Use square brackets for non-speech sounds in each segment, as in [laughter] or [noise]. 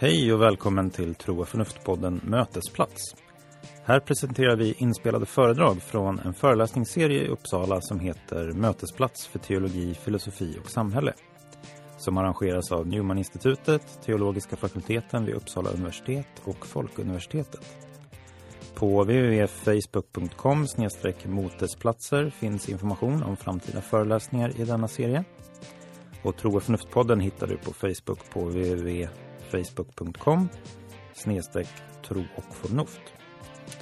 Hej och välkommen till Tro och förnuft-podden Mötesplats. Här presenterar vi inspelade föredrag från en föreläsningsserie i Uppsala som heter Mötesplats för teologi, filosofi och samhälle. Som arrangeras av Newman-institutet, Teologiska fakulteten vid Uppsala universitet och Folkuniversitetet. På www.facebook.com motesplatser finns information om framtida föreläsningar i denna serie. Och Tro och förnuft-podden hittar du på Facebook på www.facebook.com snedstreck tro och förnuft.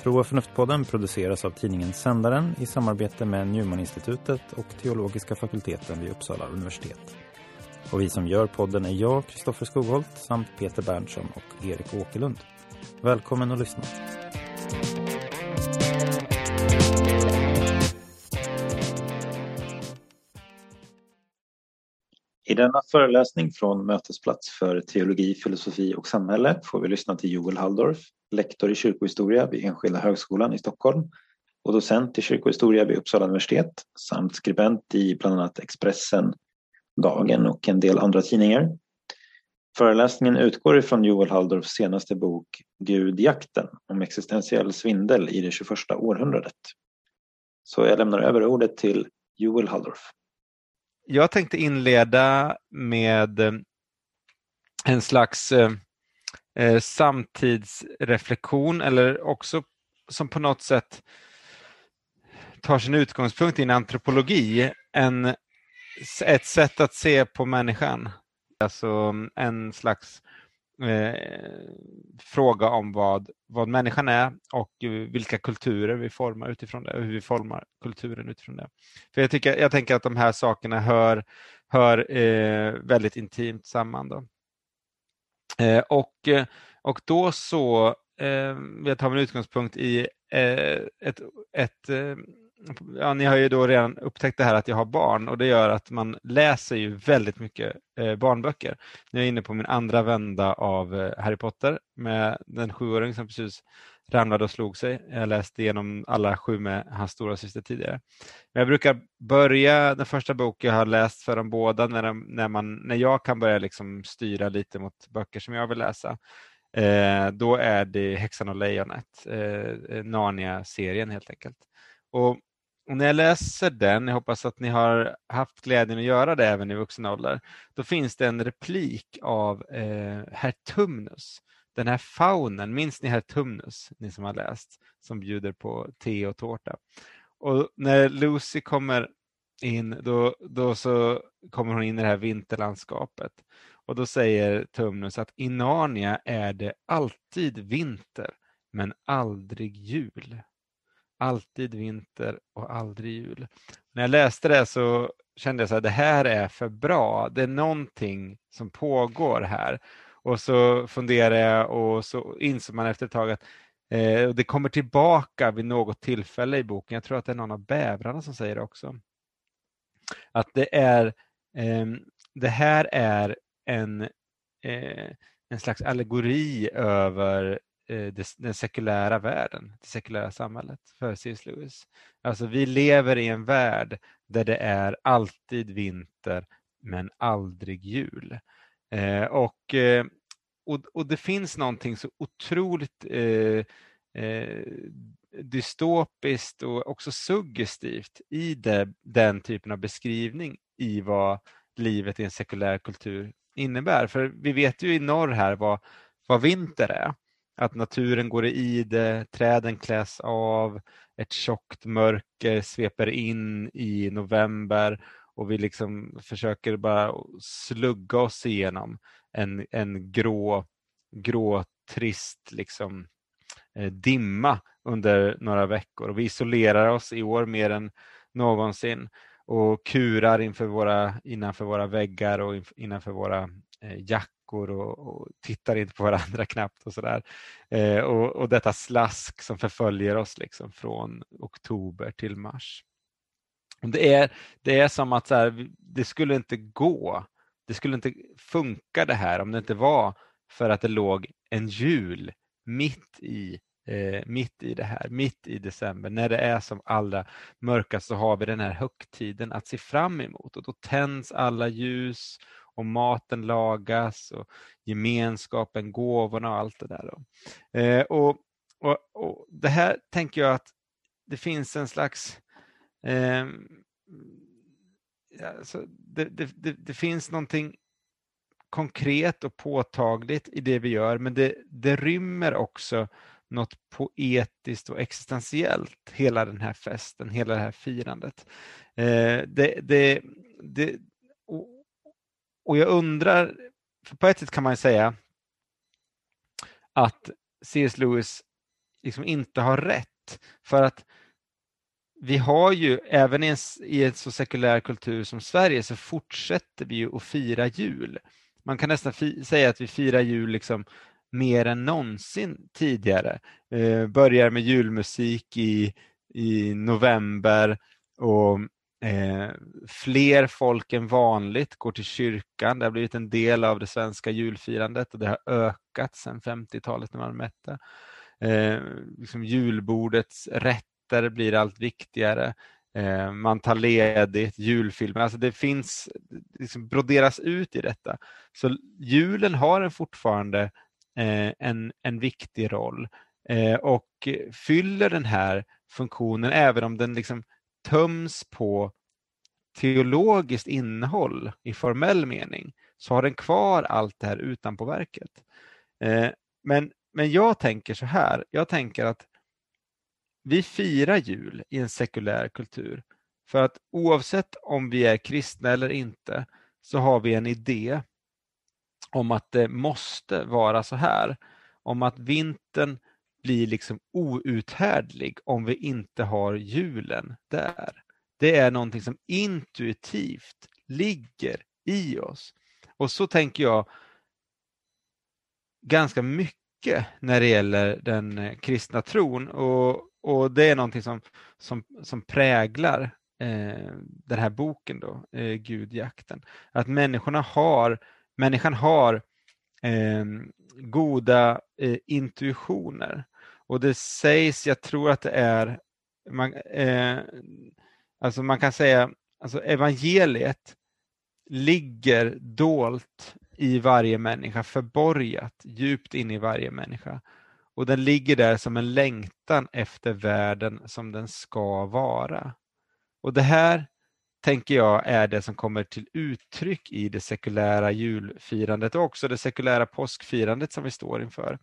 Tro och förnuftpodden produceras av tidningen Sändaren i samarbete med Newman-institutet och Teologiska fakulteten vid Uppsala universitet. Och vi som gör podden är jag, Kristoffer Skogholt, samt Peter Berntsson och Erik Åkerlund. Välkommen att lyssna. Denna föreläsning från Mötesplats för teologi, filosofi och samhälle får vi lyssna till Joel Halldorf, lektor i kyrkohistoria vid Enskilda högskolan i Stockholm och docent i kyrkohistoria vid Uppsala universitet samt skribent i bland annat Expressen, Dagen och en del andra tidningar. Föreläsningen utgår ifrån Joel Halldorfs senaste bok Gudjakten om existentiell svindel i det 21 århundradet. Så jag lämnar över ordet till Joel Halldorf. Jag tänkte inleda med eh, en slags eh, eh, samtidsreflektion eller också som på något sätt tar sin utgångspunkt i en antropologi, en, ett sätt att se på människan. Alltså mm, en slags eh, Eh, fråga om vad, vad människan är och eh, vilka kulturer vi formar utifrån det och hur vi formar kulturen utifrån det. För Jag, tycker, jag tänker att de här sakerna hör, hör eh, väldigt intimt samman. Då. Eh, och, eh, och då så eh, vill jag ta min utgångspunkt i eh, ett, ett eh, ja, ni har ju då redan upptäckt det här att jag har barn och det gör att man läser ju väldigt mycket eh, barnböcker. Nu är jag inne på min andra vända av eh, Harry Potter med den sjuåring som precis ramlade och slog sig. Jag läste igenom alla sju med hans stora syster tidigare. Men jag brukar börja den första boken jag har läst för dem båda när, de, när, man, när jag kan börja liksom styra lite mot böcker som jag vill läsa. Eh, då är det Häxan och lejonet, eh, Narnia-serien helt enkelt. Och och när jag läser den, jag hoppas att ni har haft glädjen att göra det även i vuxen ålder, då finns det en replik av eh, herr Tumnus. Den här faunen, minns ni herr Tumnus, ni som har läst, som bjuder på te och tårta. Och när Lucy kommer in, då, då så kommer hon in i det här vinterlandskapet. Och då säger Tumnus att i Narnia är det alltid vinter, men aldrig jul. Alltid vinter och aldrig jul. När jag läste det så kände jag att det här är för bra. Det är någonting som pågår här. Och så funderade jag och så insåg man efter ett tag att eh, det kommer tillbaka vid något tillfälle i boken. Jag tror att det är någon av bävrarna som säger det också. Att det är eh, det här är en, eh, en slags allegori över Eh, den sekulära världen, det sekulära samhället för C.S. Lewis. Alltså vi lever i en värld där det är alltid vinter men aldrig jul. Eh, och, eh, och, och, det finns någonting så otroligt eh, eh, dystopiskt och också suggestivt i det, den typen av beskrivning i vad livet i en sekulär kultur innebär. För vi vet ju i norr här vad, vad vinter är att naturen går i det, träden kläs av, ett tjockt mörker sveper in i november och vi liksom försöker bara slugga oss igenom en, en grå, grå, trist liksom, eh, dimma under några veckor. Och vi isolerar oss i år mer än någonsin och kurar inför våra, innanför våra väggar och innanför våra eh, jack veckor och, och tittar inte på varandra [laughs] knappt och sådär. Eh, och, och detta slask som förföljer oss liksom från oktober till mars. Det är, det är som att så här, det skulle inte gå, det skulle inte funka det här om det inte var för att det låg en jul mitt i eh, mitt i det här, mitt i december, när det är som allra mörkast så har vi den här högtiden att se fram emot och då tänds alla ljus och maten lagas och gemenskapen, gåvorna och allt det där. Eh, och, och, och, Det här tänker jag att det finns en slags eh, alltså det, det, det, det, finns någonting konkret och påtagligt i det vi gör, men det, det rymmer också något poetiskt och existentiellt, hela den här festen, hela det här firandet. Eh, det, det, det, och jag undrar, för på ett sätt kan man säga att C.S. Lewis liksom inte har rätt, för att vi har ju, även i en, i en så sekulär kultur som Sverige, så fortsätter vi ju att fira jul. Man kan nästan säga att vi firar jul liksom mer än någonsin tidigare. Eh, börjar med julmusik i, i november och eh, fler folk än vanligt går till kyrkan. Det har blivit en del av det svenska julfirandet och det har ökat sedan 50-talet när man mätte. Eh, liksom julbordets rätter blir allt viktigare. Eh, man tar ledigt, julfilmer, alltså det finns, liksom broderas ut i detta. Så julen har en fortfarande eh, en, en viktig roll eh, och fyller den här funktionen även om den liksom töms på teologiskt innehåll i formell mening så har den kvar allt det här utanpåverket. Eh, men, men jag tänker så här, jag tänker att vi firar jul i en sekulär kultur för att oavsett om vi är kristna eller inte så har vi en idé om att det måste vara så här. Om att vintern blir liksom outhärdlig om vi inte har julen där. Det är någonting som intuitivt ligger i oss. Och så tänker jag ganska mycket när det gäller den eh, kristna tron och och det är någonting som, som, som präglar eh, den här boken då, eh, Gudjakten. Att människorna har, människan har eh, goda eh, intuitioner. Och det sägs, jag tror att det är, man, eh, alltså man kan säga, alltså evangeliet ligger dolt i varje människa, förborgat djupt in i varje människa. Och den ligger där som en längtan efter världen som den ska vara. Och det här tänker jag är det som kommer till uttryck i det sekulära julfirandet och också det sekulära påskfirandet som vi står inför.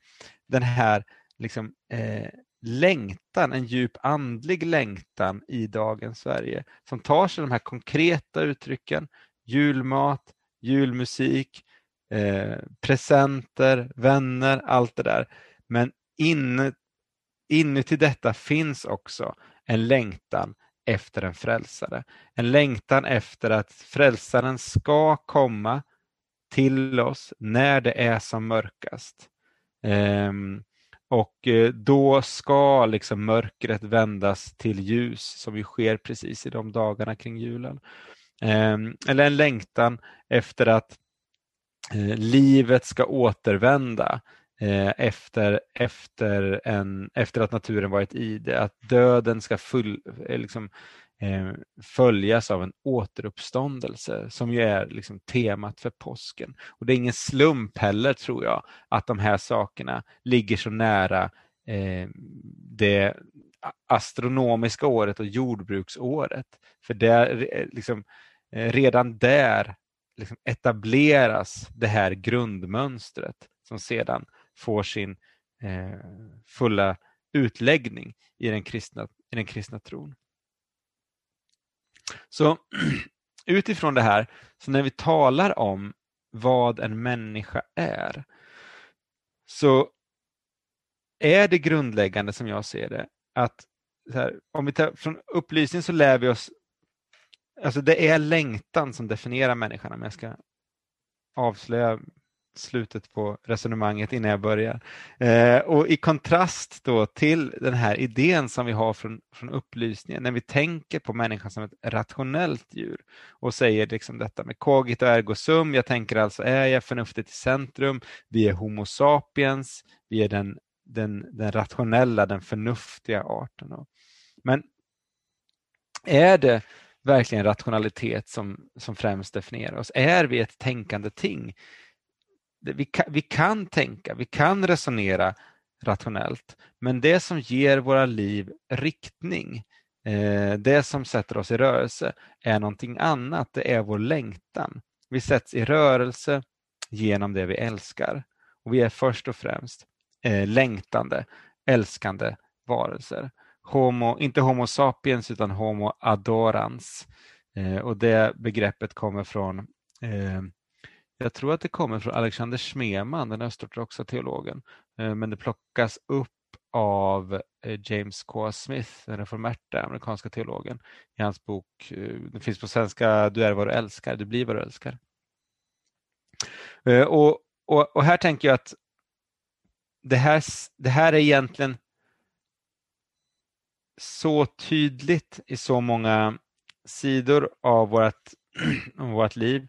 Den här liksom, eh, längtan, en djup andlig längtan i dagens Sverige som tar sig de här konkreta uttrycken, julmat, julmusik, eh, presenter, vänner, allt det där. Men in, inuti detta finns också en längtan efter en frälsare. En längtan efter att frälsaren ska komma till oss när det är som mörkast. Um, och eh, då ska liksom mörkret vändas till ljus som ju sker precis i de dagarna kring julen. Ehm, eller en längtan efter att eh, livet ska återvända eh, efter, efter, en, efter att naturen varit i det. Att döden ska full, liksom, Eh, följas av en återuppståndelse som ju är liksom temat för påsken. Och Det är ingen slump heller tror jag att de här sakerna ligger så nära eh, det astronomiska året och jordbruksåret. För där, eh, liksom, eh, redan där liksom etableras det här grundmönstret som sedan får sin eh, fulla utläggning i den kristna, i den kristna tron. Så [clears throat] utifrån det här, så när vi talar om vad en människa är, så är det grundläggande som jag ser det att här, om vi tar, från upplysning så lär vi oss, alltså det är längtan som definierar människan om jag ska avslöja slutet på resonemanget innan jag börjar. Eh, och I kontrast då till den här idén som vi har från, från upplysningen, när vi tänker på människan som ett rationellt djur och säger liksom detta med cogito ergo sum, jag tänker alltså är jag förnuftet i centrum, vi är Homo sapiens, vi är den den, den rationella, den förnuftiga arten. Då. Men är det verkligen rationalitet som, som främst definierar oss? Är vi ett tänkande ting? Vi kan, vi kan tänka, vi kan resonera rationellt, men det som ger våra liv riktning, eh, det som sätter oss i rörelse, är någonting annat. Det är vår längtan. Vi sätts i rörelse genom det vi älskar. Och Vi är först och främst eh, längtande, älskande varelser. Homo, inte Homo sapiens utan Homo adorans. Eh, och Det begreppet kommer från eh, jag tror att det kommer från Alexander Schmeman, den östortodoxa teologen, eh, men det plockas upp av eh, James K. Smith, den reformerta amerikanska teologen, i hans bok, den det finns på svenska, Du är vad du älskar, du blir vad du älskar. Och, och, och här tänker jag att det här, det här är egentligen så tydligt i så många sidor av vårt, av [clears throat] vårt liv.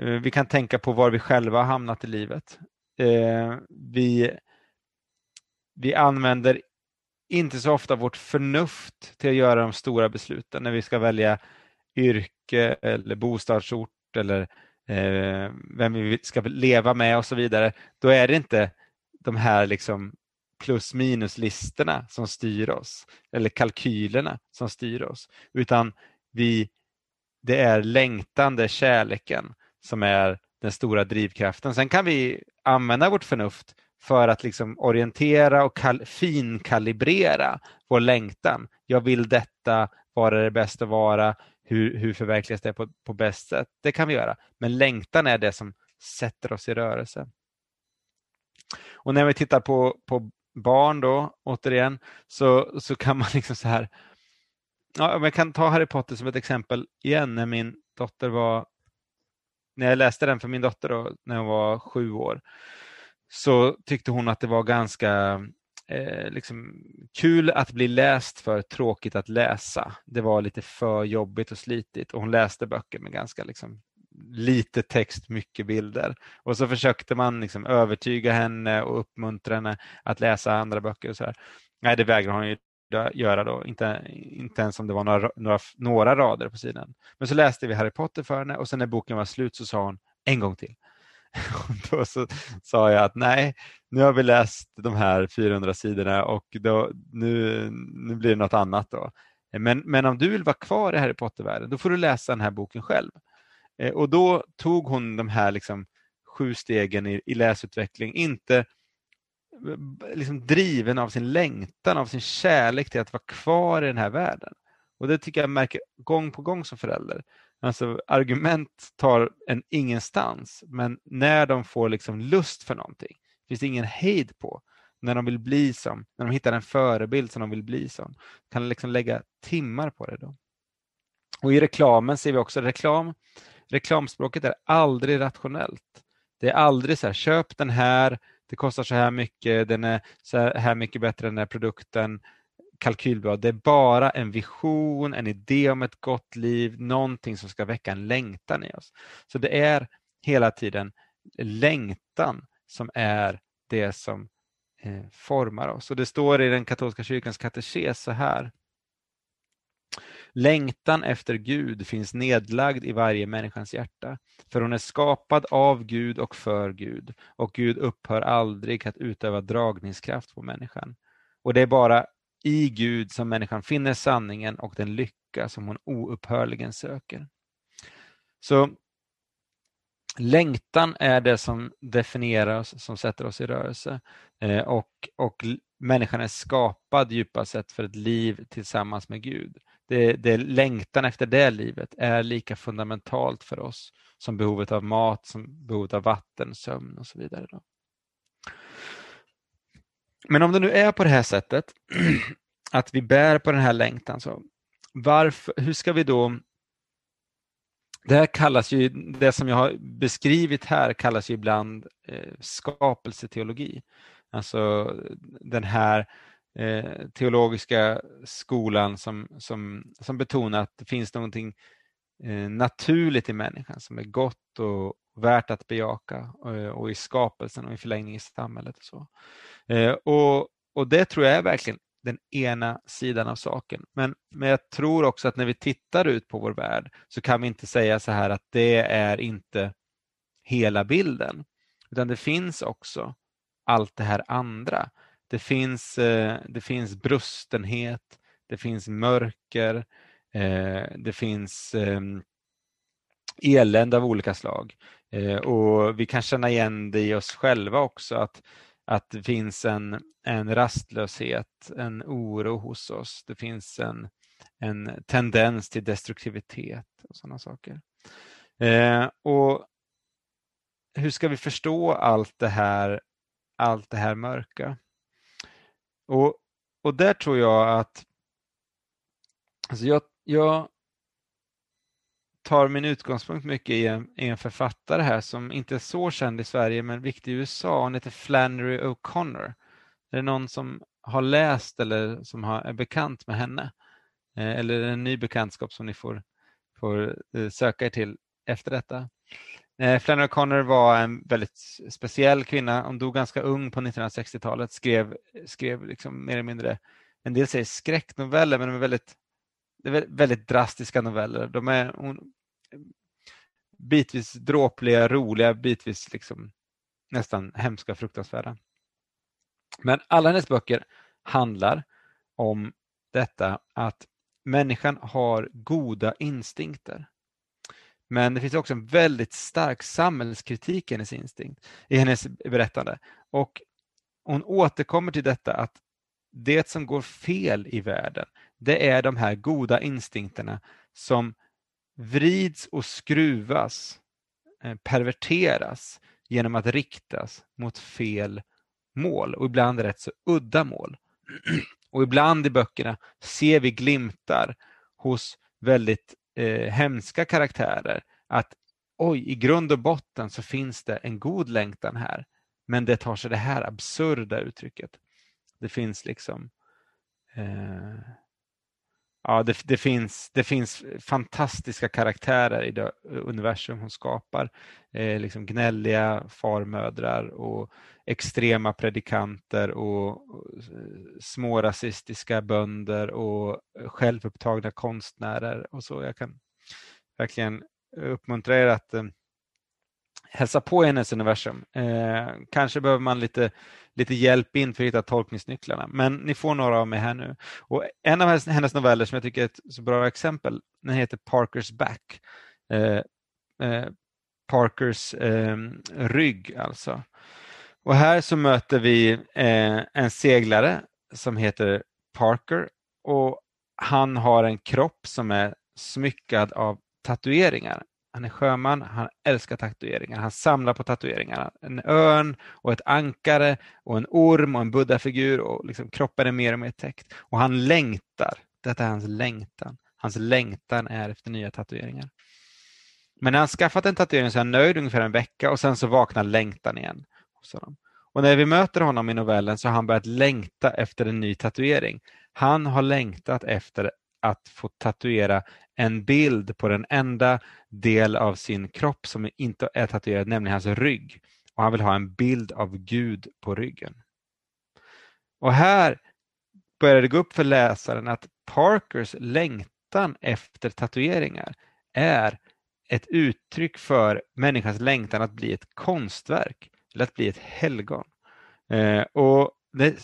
Eh, vi kan tänka på var vi själva har hamnat i livet. Eh, vi, vi använder inte så ofta vårt förnuft till att göra de stora besluten när vi ska välja yrke eller bostadsort eller eh, vem vi ska leva med och så vidare. Då är det inte de här liksom plus minus-listorna som styr oss eller kalkylerna som styr oss, utan vi, det är längtan, kärleken som är den stora drivkraften. Sen kan vi använda vårt förnuft för att liksom orientera och finkalibrera vår längtan. Jag vill detta, var är det bäst att vara, hur, hur förverkligas det på, på bäst sätt? Det kan vi göra, men längtan är det som sätter oss i rörelse. Och när vi tittar på, på barn då, återigen, så, så kan man liksom så här, ja, jag kan ta Harry Potter som ett exempel igen när min dotter var när jag läste den för min dotter då, när hon var sju år så tyckte hon att det var ganska eh, liksom, kul att bli läst för tråkigt att läsa. Det var lite för jobbigt och slitigt och hon läste böcker med ganska liksom, lite text, mycket bilder. Och så försökte man liksom övertyga henne och uppmuntra henne att läsa andra böcker. Och så här. Nej, det vägrar hon ju göra då, inte, inte ens om det var några, några, några rader på sidan. Men så läste vi Harry Potter för henne och sen när boken var slut så sa hon en gång till. [laughs] Och då så sa jag att nej, nu har vi läst de här 400 sidorna och då, nu, nu blir det något annat. då. Men, men om du vill vara kvar i Harry Potter-världen, då får du läsa den här boken själv. Eh, och då tog hon de här liksom sju stegen i, i läsutveckling, inte liksom driven av sin längtan, av sin kärlek till att vara kvar i den här världen. Och Det tycker jag märker gång på gång som förälder. Alltså Argument tar en ingenstans, men när de får liksom lust för någonting finns det ingen hejd på. När de vill bli som, när de hittar en förebild som de vill bli som, kan liksom lägga timmar på det. då. Och I reklamen ser vi också reklam. Reklamspråket är aldrig rationellt. Det är aldrig så här, köp den här, det kostar så här mycket, den är så här mycket bättre än den här produkten, kalkylbra. Det är bara en vision, en idé om ett gott liv, någonting som ska väcka en längtan i oss. Så det är hela tiden längtan som är det som eh, formar oss. Och Det står i den katolska kyrkans katekes så här. Längtan efter Gud finns nedlagd i varje människans hjärta, för hon är skapad av Gud och för Gud, och Gud upphör aldrig att utöva dragningskraft på människan. Och det är bara i Gud som människan finner sanningen och den lycka som hon oupphörligen söker. Så längtan är det som definierar oss, som sätter oss i rörelse. Eh, och, och människan är skapad djupast sett för ett liv tillsammans med Gud det, det längtan efter det livet är lika fundamentalt för oss som behovet av mat, som behovet av vatten, sömn och så vidare. Då. Men om det nu är på det här sättet [clears throat] att vi bär på den här längtan, så varför, hur ska vi då det här kallas ju, det som jag har beskrivit här kallas ju ibland eh, skapelseteologi. Alltså den här eh, teologiska skolan som, som, som betonar att det finns någonting eh, naturligt i människan som är gott och, värt att bejaka eh, och i skapelsen och i förlängningen i samhället. Och, så. Eh, och, och det tror jag är verkligen den ena sidan av saken. Men, men jag tror också att när vi tittar ut på vår värld så kan vi inte säga så här att det är inte hela bilden. Utan det finns också allt det här andra. Det finns, eh, det finns brustenhet, det finns mörker, eh, det finns ehm, elände av olika slag. Eh, och Vi kan känna igen det i oss själva också, att, att det finns en, en rastlöshet, en oro hos oss. Det finns en, en tendens till destruktivitet och sådana saker. Eh, och hur ska vi förstå allt det här, allt det här mörka? Och, och där tror jag att alltså jag, jag tar min utgångspunkt mycket i en, i en, författare här som inte är så känd i Sverige men viktig i USA. Hon heter Flannery O'Connor. Är det någon som har läst eller som har, är bekant med henne? Eh, eller är det en ny bekantskap som ni får, får eh, söka er till efter detta? Eh, Flannery O'Connor var en väldigt speciell kvinna. Hon dog ganska ung på 1960-talet. Skrev, skrev liksom mer eller mindre, en del säger skräcknoveller, men de är väldigt, är väldigt drastiska noveller. De är hon, bitvis dråpliga, roliga, bitvis liksom nästan hemska och fruktansvärda. Men alla hennes böcker handlar om detta att människan har goda instinkter. Men det finns också en väldigt stark samhällskritik i hennes instinkt, i hennes berättande. Och hon återkommer till detta att det som går fel i världen, det är de här goda instinkterna som vrids och skruvas, eh, perverteras genom att riktas mot fel mål och ibland rätt så udda mål. [clears throat] Och ibland i böckerna ser vi glimtar hos väldigt eh, hemska karaktärer att oj, i grund och botten så finns det en god längtan här. Men det tar sig det här absurda uttrycket. Det finns liksom eh, Ja, det, det, finns, det finns fantastiska karaktärer i det universum hon skapar. Eh, liksom gnälliga farmödrar och extrema predikanter och, eh, små rasistiska bönder och självupptagna konstnärer och så. Jag kan verkligen uppmuntra er att eh, hälsa på hennes universum. Eh, kanske behöver man lite, lite hjälp in för att hitta tolkningsnycklarna, men ni får några av mig här nu. Och en av hennes noveller som jag tycker är ett så bra exempel, den heter Parkers Back. Eh, eh, Parkers eh, rygg alltså. Och här så möter vi eh, en seglare som heter Parker och han har en kropp som är smyckad av tatueringar. Han är sjöman, han älskar tatueringar, han samlar på tatueringar. En örn och ett ankare och en orm och en buddhafigur och liksom kroppen är mer och mer täckt. Och han längtar, detta är hans längtan. Hans längtan är efter nya tatueringar. Men när han skaffat en tatuering så är han nöjd ungefär en vecka och sen så vaknar längtan igen. Och när vi möter honom i novellen så har han börjat längta efter en ny tatuering. Han har längtat efter att få tatuera en bild på den enda del av sin kropp som inte är tatuerad, nämligen hans rygg. Och Han vill ha en bild av Gud på ryggen. Och här börjar det gå upp för läsaren att Parkers längtan efter tatueringar är ett uttryck för människans längtan att bli ett konstverk eller att bli ett helgon. Eh, och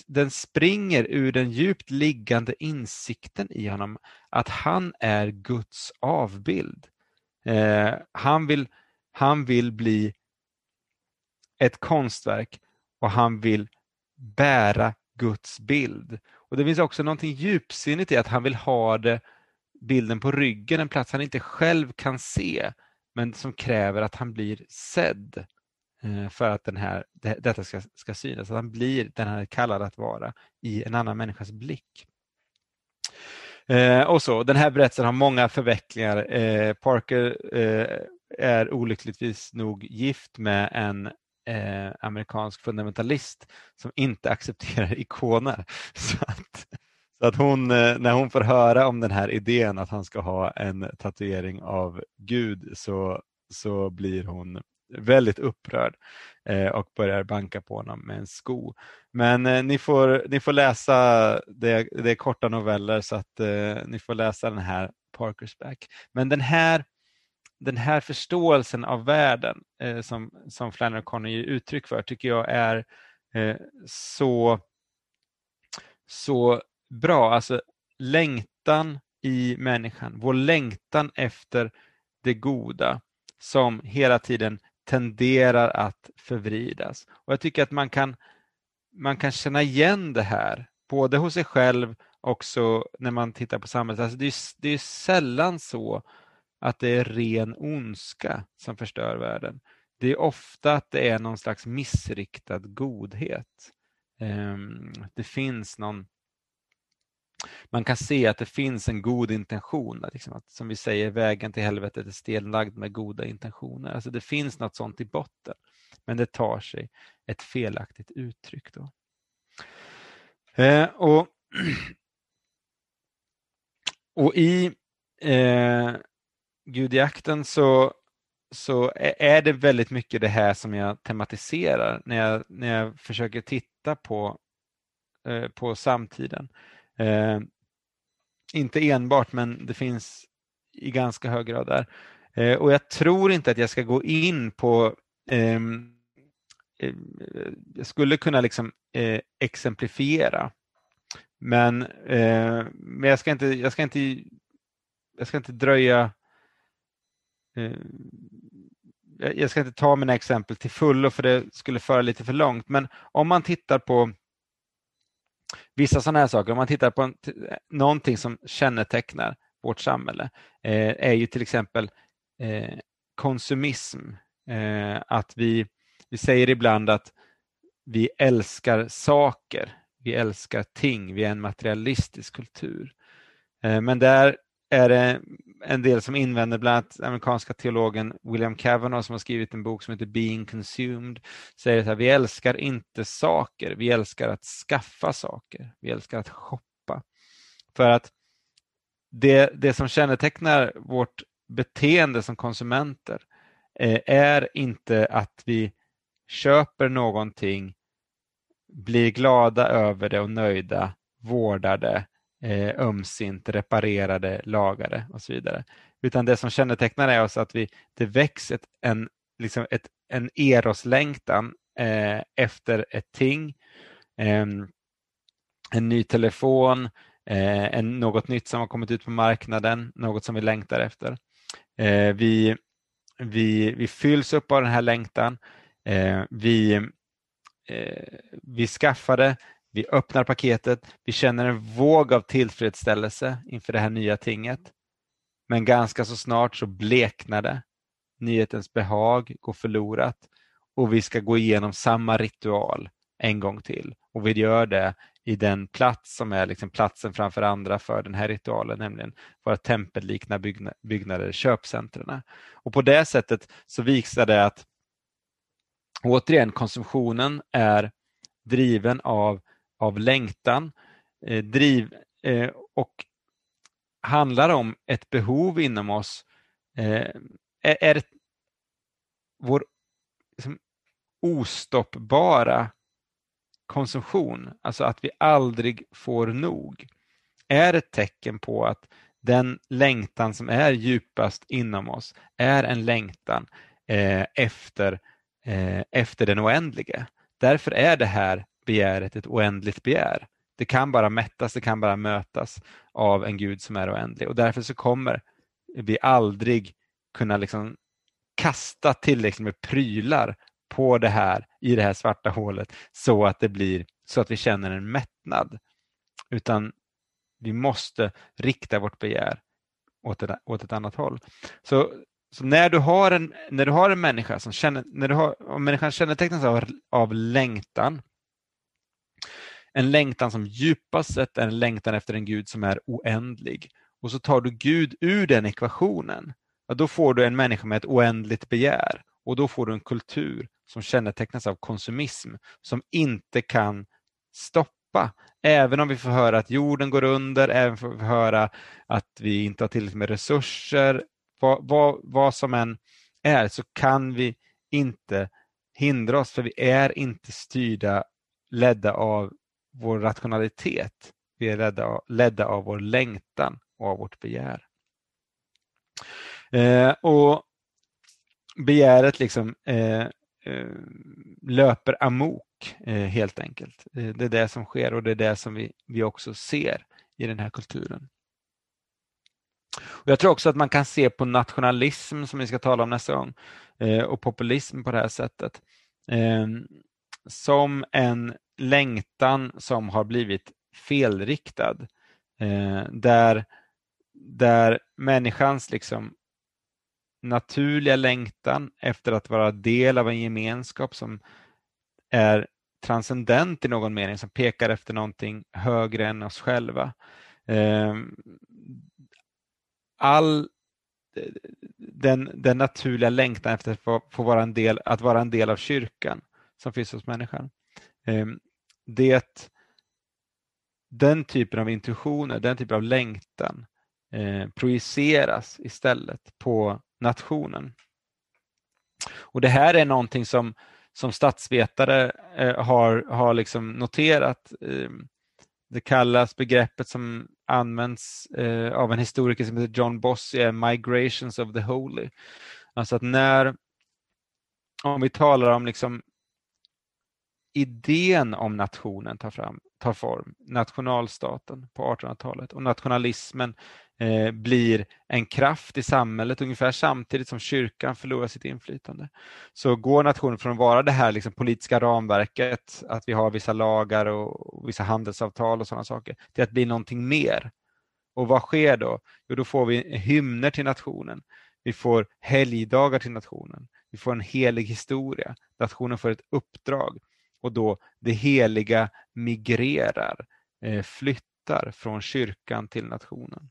den springer ur den djupt liggande insikten i honom att han är Guds avbild. Eh, han, vill, han vill bli ett konstverk och han vill bära Guds bild. Och Det finns också någonting djupsinnigt i att han vill ha det, bilden på ryggen, en plats han inte själv kan se men som kräver att han blir sedd. Eh, för att den här, detta ska, ska synas, att han blir den han är kallad att vara i en annan människas blick. Eh, och så, Den här berättelsen har många förvecklingar. Eh, Parker eh, är olyckligtvis nog gift med en eh, amerikansk fundamentalist som inte accepterar ikoner. [laughs] Så att, så att hon, eh, när hon får höra om den här idén att han ska ha en tatuering av Gud så, så blir hon väldigt upprörd eh, och börjar banka på honom med en sko. Men eh, ni, får, ni får läsa, det, det är korta noveller så att eh, ni får läsa den här Parkers Back. Men den här, den här förståelsen av världen eh, som, som Flannery O'Connor ger uttryck för tycker jag är eh, så, så bra. Alltså längtan i människan, vår längtan efter det goda som hela tiden tenderar att förvridas. Och Jag tycker att man kan, man kan känna igen det här, både hos sig själv också när man tittar på samhället. Alltså det, är, det är sällan så att det är ren ondska som förstör världen. Det är ofta att det är någon slags missriktad godhet. Ehm, det finns någon man kan se att det finns en god intention. Liksom att, som vi säger, vägen till helvetet är stenlagd med goda intentioner. Alltså det finns något sånt i botten, men det tar sig ett felaktigt uttryck. Då. Eh, och, [clears throat] och i eh, Gudjakten så, så är det väldigt mycket det här som jag tematiserar när jag, när jag försöker titta på, eh, på samtiden. Eh, inte enbart, men det finns i ganska hög grad där. Eh, och jag tror inte att jag ska gå in på ehm, eh, jag skulle kunna liksom eh, exemplifiera. Men, eh, men jag ska inte, jag ska inte, jag ska inte dröja eh, jag ska inte ta mina exempel till fullo för det skulle föra lite för långt, men om man tittar på vissa sådana här saker, om man tittar på en, någonting som kännetecknar vårt samhälle, eh, är ju till exempel eh, konsumism. Eh, att vi, vi säger ibland att vi älskar saker, vi älskar ting, vi är en materialistisk kultur. Eh, men där är det en del som invänder, bland annat amerikanska teologen William Kavanaugh som har skrivit en bok som heter Being Consumed, säger att vi älskar inte saker, vi älskar att skaffa saker, vi älskar att shoppa. För att det, det som kännetecknar vårt beteende som konsumenter eh, är inte att vi köper någonting, blir glada över det och nöjda, vårdar det eh, ömsint, reparerade, lagade och så vidare. Utan det som kännetecknar är oss att vi, det väcks ett, en, liksom ett, en eroslängtan eh, efter ett ting, eh, en ny telefon, eh, en, något nytt som har kommit ut på marknaden, något som vi längtar efter. Eh, vi, vi, vi fylls upp av den här längtan. Eh, vi, eh, vi skaffar det, vi öppnar paketet, vi känner en våg av tillfredsställelse inför det här nya tinget. Men ganska så snart så bleknar det. Nyhetens behag går förlorat och vi ska gå igenom samma ritual en gång till. Och vi gör det i den plats som är liksom platsen framför andra för den här ritualen, nämligen våra tempellikna byggnader, köpcentren. Och på det sättet så visar det att återigen konsumtionen är driven av av längtan eh, driv, eh, och handlar om ett behov inom oss. Eh, är, är vår liksom, ostoppbara konsumtion, alltså att vi aldrig får nog, är ett tecken på att den längtan som är djupast inom oss är en längtan eh, efter, eh, efter den oändlige. Därför är det här begäret ett oändligt begär. Det kan bara mättas, det kan bara mötas av en Gud som är oändlig och därför så kommer vi aldrig kunna liksom kasta tillräckligt med prylar på det här i det här svarta hålet så att det blir så att vi känner en mättnad. Utan vi måste rikta vårt begär åt ett, åt ett annat håll. Så, så, när, du har en, när du har en människa som känner, när du har, om människan kännetecknas av, av längtan en längtan som djupast sett är en längtan efter en Gud som är oändlig. Och så tar du Gud ur den ekvationen, ja, då får du en människa med ett oändligt begär och då får du en kultur som kännetecknas av konsumism som inte kan stoppa. Även om vi får höra att jorden går under, även om vi får höra att vi inte har tillräckligt med resurser, vad, vad, vad som än är, så kan vi inte hindra oss, för vi är inte styrda, ledda av vår rationalitet. Vi är ledda av, ledda av vår längtan och av vårt begär. Eh, och begäret liksom eh, eh, löper amok eh, helt enkelt. Eh, det är det som sker och det är det som vi, vi också ser i den här kulturen. Och jag tror också att man kan se på nationalism, som vi ska tala om nästa gång, eh, och populism på det här sättet, ehm, som en längtan som har blivit felriktad. Eh, där, där människans liksom naturliga längtan efter att vara del av en gemenskap som är transcendent i någon mening, som pekar efter någonting högre än oss själva. Eh, all den, den naturliga längtan efter att få, få, vara en del, att vara en del av kyrkan som finns hos människan. Ehm, det, den typen av intuitioner, den typen av längtan eh, projiceras istället på nationen. Och Det här är någonting som, som statsvetare eh, har, har liksom noterat. Ehm, det kallas begreppet som används eh, av en historiker som heter John Bossy är Migrations of the Holy. Alltså att när, om vi talar om liksom idén om nationen tar, fram, tar form, nationalstaten på 1800-talet och nationalismen eh, blir en kraft i samhället ungefär samtidigt som kyrkan förlorar sitt inflytande. Så går nationen från att vara det här liksom politiska ramverket, att vi har vissa lagar och vissa handelsavtal och sådana saker, till att bli någonting mer. Och vad sker då? Jo, då får vi hymner till nationen. Vi får helgdagar till nationen. Vi får en helig historia. Nationen får ett uppdrag och då det heliga migrerar, eh, flyttar från kyrkan till nationen.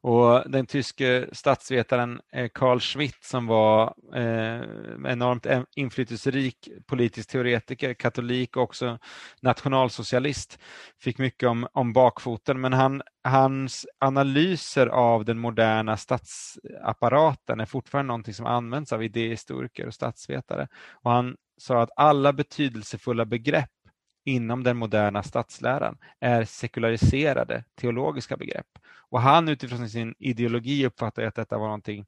Och den tyske statsvetaren eh, Carl Schmitt som var eh, enormt inflytelserik politisk teoretiker, katolik och också nationalsocialist, fick mycket om, om bakfoten men han, hans analyser av den moderna statsapparaten är fortfarande någonting som används av idéhistoriker och statsvetare. Och han sa att alla betydelsefulla begrepp inom den moderna statsläran är sekulariserade teologiska begrepp. Och han utifrån sin ideologi uppfattar att detta var någonting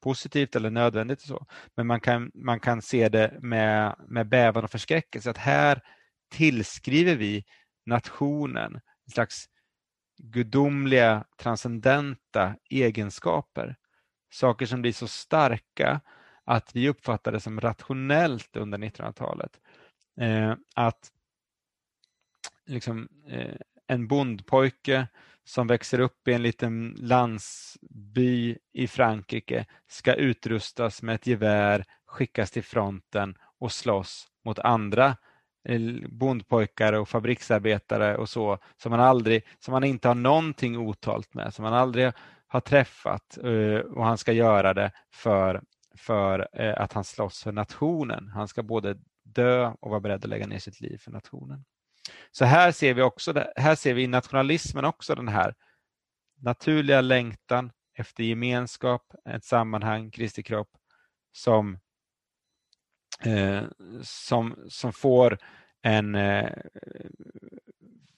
positivt eller nödvändigt. Och så. Men man kan, man kan se det med, med bävan och förskräckelse att här tillskriver vi nationen en slags gudomliga, transcendenta egenskaper. Saker som blir så starka att vi uppfattar det som rationellt under 1900-talet. Eh, att liksom, eh, en bondpojke som växer upp i en liten landsby i Frankrike ska utrustas med ett gevär, skickas till fronten och slåss mot andra eh, bondpojkar och fabriksarbetare och så som man aldrig, som man inte har någonting otalt med, som man aldrig har träffat eh, och han ska göra det för, för eh, att han slåss för nationen. Han ska både dö och vara beredd att lägga ner sitt liv för nationen. Så här ser vi också, här ser vi i nationalismen också den här naturliga längtan efter gemenskap, ett sammanhang, Kristi kropp, som, eh, som, som får en eh,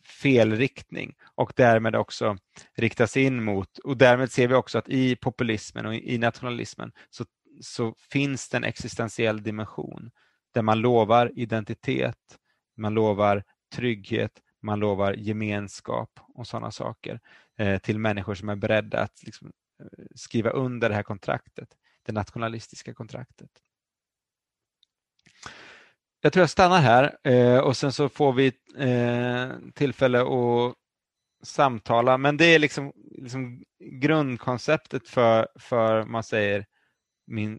felriktning och därmed också riktas in mot, och därmed ser vi också att i populismen och i nationalismen så, så finns det en existentiell dimension där man lovar identitet, man lovar trygghet, man lovar gemenskap och sådana saker eh, till människor som är beredda att liksom, eh, skriva under det här kontraktet, det nationalistiska kontraktet. Jag tror jag stannar här eh, och sen så får vi eh, tillfälle att samtala, men det är liksom, liksom grundkonceptet för, för man säger min,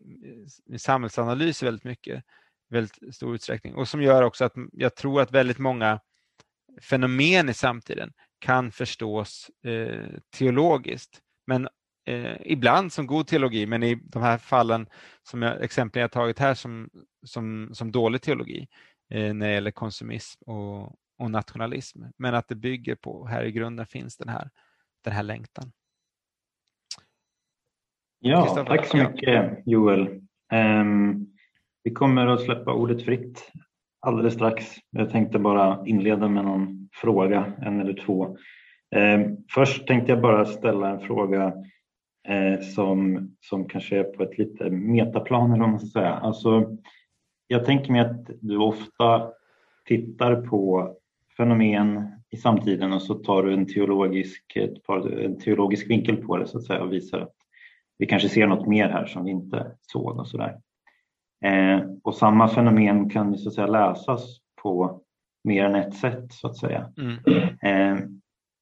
min samhällsanalys väldigt mycket väldigt stor utsträckning och som gör också att jag tror att väldigt många fenomen i samtiden kan förstås eh, teologiskt. Men eh, ibland som god teologi, men i de här fallen som jag, exemplen jag tagit här som, som, som dålig teologi eh, när det gäller konsumism och, och nationalism. Men att det bygger på, här i grunden finns den här, den här längtan. Ja, tack så mycket Joel. Um, vi kommer att släppa ordet fritt alldeles strax. Jag tänkte bara inleda med någon fråga, en eller två. Um, först tänkte jag bara ställa en fråga eh, som, som kanske är på ett lite metaplan eller vad man ska säga. Alltså, jag tänker mig att du ofta tittar på fenomen i samtiden och så tar du en teologisk, en teologisk vinkel på det så att säga och visar att vi kanske ser något mer här som vi inte såg och sådär. Eh, och samma fenomen kan ju så att säga läsas på mer än ett sätt så att säga. Mm. Eh,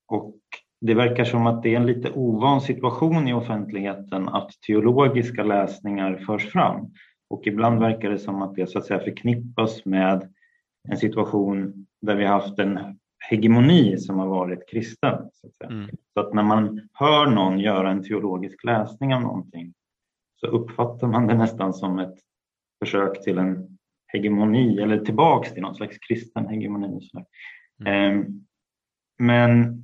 och det verkar som att det är en lite ovan situation i offentligheten att teologiska läsningar förs fram. Och ibland verkar det som att det så att säga förknippas med en situation där vi haft en hegemoni som har varit kristen. Så att, mm. så att när man hör någon göra en teologisk läsning av någonting så uppfattar man det nästan som ett försök till en hegemoni eller tillbaks till någon slags kristen hegemoni. Mm. Um, men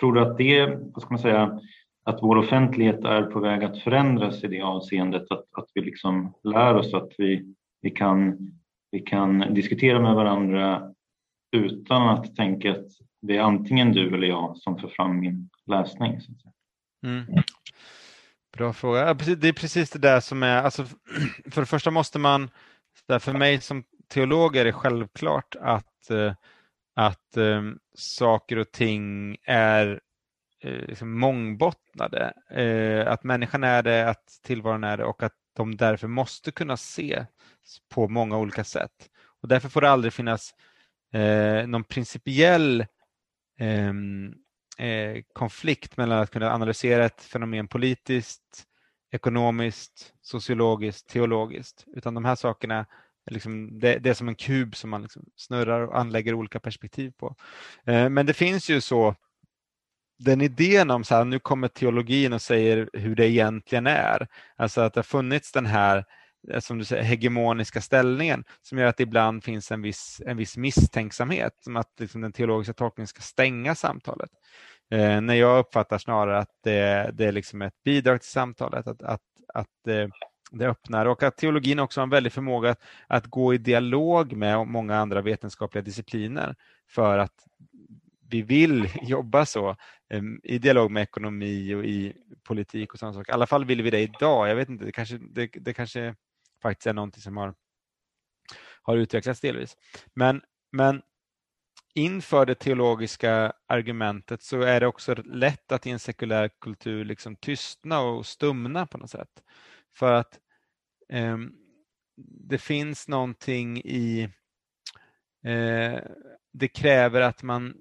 tror du att det, vad ska man säga, att vår offentlighet är på väg att förändras i det avseendet, att, att vi liksom lär oss att vi, vi, kan, vi kan diskutera med varandra utan att tänka att det är antingen du eller jag som för fram min läsning. Mm. Bra fråga. Det är precis det där som är, alltså, [clears throat] för det första måste man, för mig som teolog är det självklart att, eh, att um, saker och ting är eh, liksom mångbottnade. Att människan är det, att tillvaron är det och att de därför måste kunna se på många olika sätt. Och därför får det aldrig finnas eh, någon principiell ehm, eh, konflikt mellan att kunna analysera ett fenomen politiskt, ekonomiskt, sociologiskt, teologiskt. Utan de här sakerna är, liksom, det, det är som en kub som man liksom snurrar och anlägger olika perspektiv på. Eh, men det finns ju så den idén om så här, nu kommer teologin och säger hur det egentligen är. Alltså att det har funnits den här Eh, som du säger, hegemoniska ställningen som gör att det ibland finns en viss, en viss misstänksamhet, som att liksom den teologiska tolkningen ska stänga samtalet. Eh, när jag uppfattar snarare att det, det är liksom ett bidrag till samtalet, att, att, att eh, det öppnar och att teologin också har en väldig förmåga att, att gå i dialog med många andra vetenskapliga discipliner för att vi vill [laughs] jobba så eh, i dialog med ekonomi och i politik och sådana saker. I alla fall vill vi det idag. Jag vet inte, det kanske, det, det kanske faktiskt är någonting som har, har utvecklats delvis. Men, men inför det teologiska argumentet så är det också lätt att i en sekulär kultur liksom tystna och stumna på något sätt. För att eh, det finns någonting i eh, det kräver att man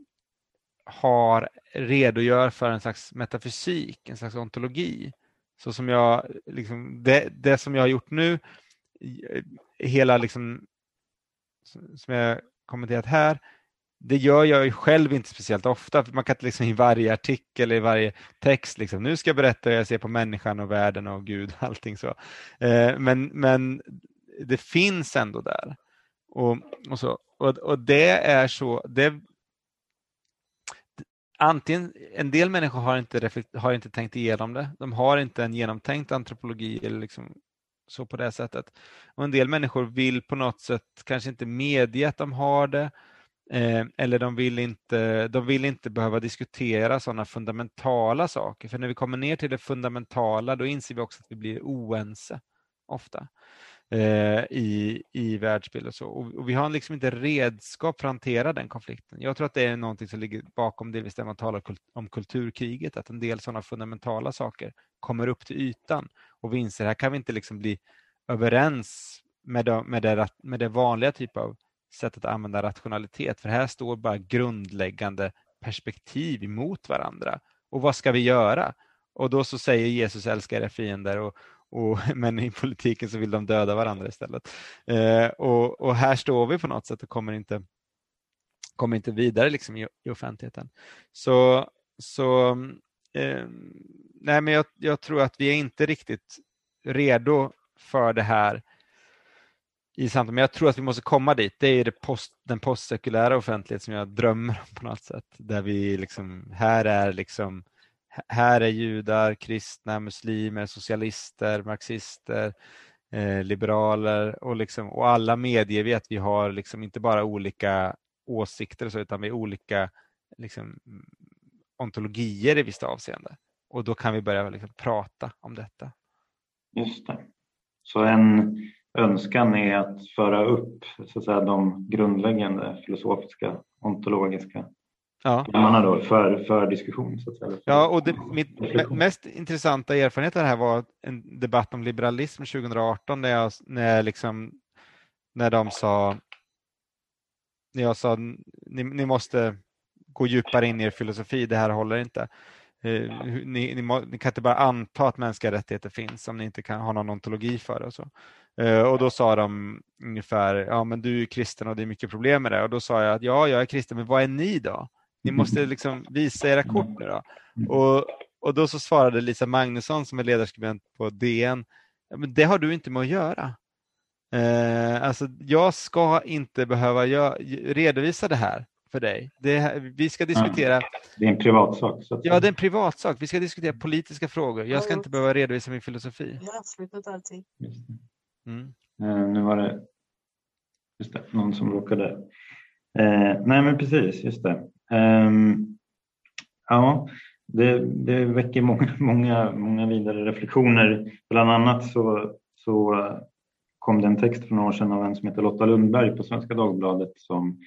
har redogör för en slags metafysik, en slags ontologi. Så som jag, liksom, det, det som jag har gjort nu hela liksom, som jag kommenterat här, det gör jag ju själv inte speciellt ofta. För man kan inte liksom i varje artikel, i varje text, liksom, nu ska jag berätta hur jag ser på människan och världen och Gud och [laughs] allting så. Eh, men, men det finns ändå där. Och, och, så. Och, och det är så, det, antingen, en del människor har inte, har inte tänkt igenom det. De har inte en genomtänkt antropologi eller liksom så på det sättet. Och en del människor vill på något sätt kanske inte medge att de har det eh, eller de vill, inte, de vill inte behöva diskutera sådana fundamentala saker. För när vi kommer ner till det fundamentala då inser vi också att vi blir oense ofta eh, i, i världsbild och så. Och, och, vi har liksom inte redskap för att hantera den konflikten. Jag tror att det är någonting som ligger bakom det man talar om kulturkriget, att en del sådana fundamentala saker kommer upp till ytan och vi inser här kan vi inte liksom bli överens med det, med det, med det vanliga typ av sättet att använda rationalitet. För här står bara grundläggande perspektiv emot varandra. Och vad ska vi göra? Och då så säger Jesus ”Älska era fiender och, och, [laughs] men i politiken så vill de döda varandra istället. Eh, och, och, här står vi på något sätt och kommer inte, kommer inte vidare liksom i, i offentligheten. Så, så Ehm, nej men jag, jag, tror att vi är inte riktigt redo för det här i samtal. Men jag tror att vi måste komma dit. Det är det post, den postsekulära offentlighet som jag drömmer om på något sätt. Där vi liksom, här är liksom här är judar, kristna, muslimer, socialister, marxister, eh, liberaler och, liksom, och alla medger vi att vi har liksom inte bara olika åsikter så, utan vi är olika liksom, ontologier i visst avseende. Och då kan vi börja liksom, prata om detta. Just det. Så en önskan är att föra upp så att säga, de grundläggande filosofiska, ontologiska ja. då, för, för diskussion. Så att säga. Ja, och det, mitt mest intressanta erfarenhet av det här var en debatt om liberalism 2018 när, jag, när, liksom, när de sa när jag sa ni, ni måste gå djupare in i er filosofi, det här håller inte. Eh, ni, ni, må, ni, kan inte bara anta att mänskliga rättigheter finns om ni inte kan ha någon ontologi för det. Och, så. Eh, och då sa de ungefär, ja men du är kristen och det är mycket problem med det. Och då sa jag att ja, jag är kristen, men vad är ni då? Ni måste liksom visa era kort nu då. Och, och då så svarade Lisa Magnusson som är ledarskribent på DN, ja, men det har du inte med att göra. Eh, alltså, jag ska inte behöva redovisa det här för dig. Det, vi ska diskutera... Det är en privatsak. Så ja, det är en privatsak. Vi ska diskutera politiska frågor. Jag ska inte behöva redovisa min filosofi. Jag har avslutat allting. Mm. Uh, nu var det, just det någon som råkade... Uh, nej, men precis, just det. Um, ja, det, det väcker många, [laughs] många, många vidare reflektioner. Bland annat så, så kom det en text för några år sedan av en som heter Lotta Lundberg på Svenska Dagbladet som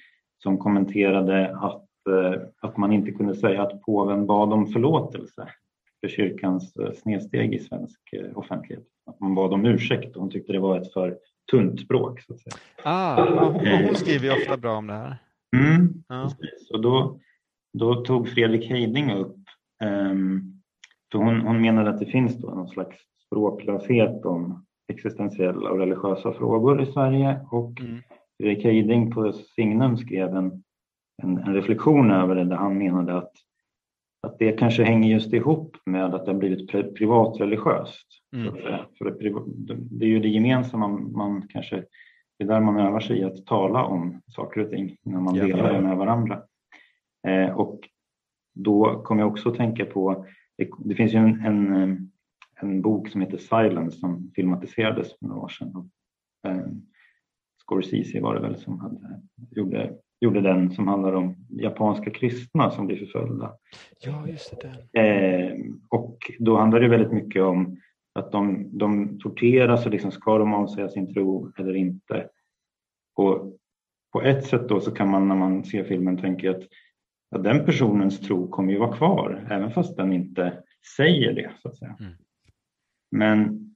som kommenterade att, eh, att man inte kunde säga att påven bad om förlåtelse för kyrkans eh, snedsteg i svensk eh, offentlighet. Att man bad om ursäkt och hon tyckte det var ett för tunt språk. Så att säga. Ah, hon, hon skriver ju ofta bra om det här. Mm, ja. precis. Och då, då tog Fredrik Heiding upp, um, för hon, hon menade att det finns då någon slags språklöshet om existentiella och religiösa frågor i Sverige och mm. Erik Heiding på Signum skrev en, en, en, reflektion över det där han menade att, att det kanske hänger just ihop med att det har blivit privatreligiöst. Mm. För det, det, är ju det gemensamma man kanske, det är där man övar sig i att tala om saker och ting när man ja. delar det med varandra. Eh, och då kom jag också att tänka på, det, det finns ju en, en, en, bok som heter Silence som filmatiserades för några år sedan. Scorsese var det väl som hade, gjorde, gjorde den som handlar om japanska kristna som blir förföljda. Ja, just det. Eh, och då handlar det väldigt mycket om att de, de torteras och liksom ska de avsäga sin tro eller inte. Och på ett sätt då så kan man när man ser filmen tänka att, att den personens tro kommer ju vara kvar även fast den inte säger det. så att säga. Mm. Men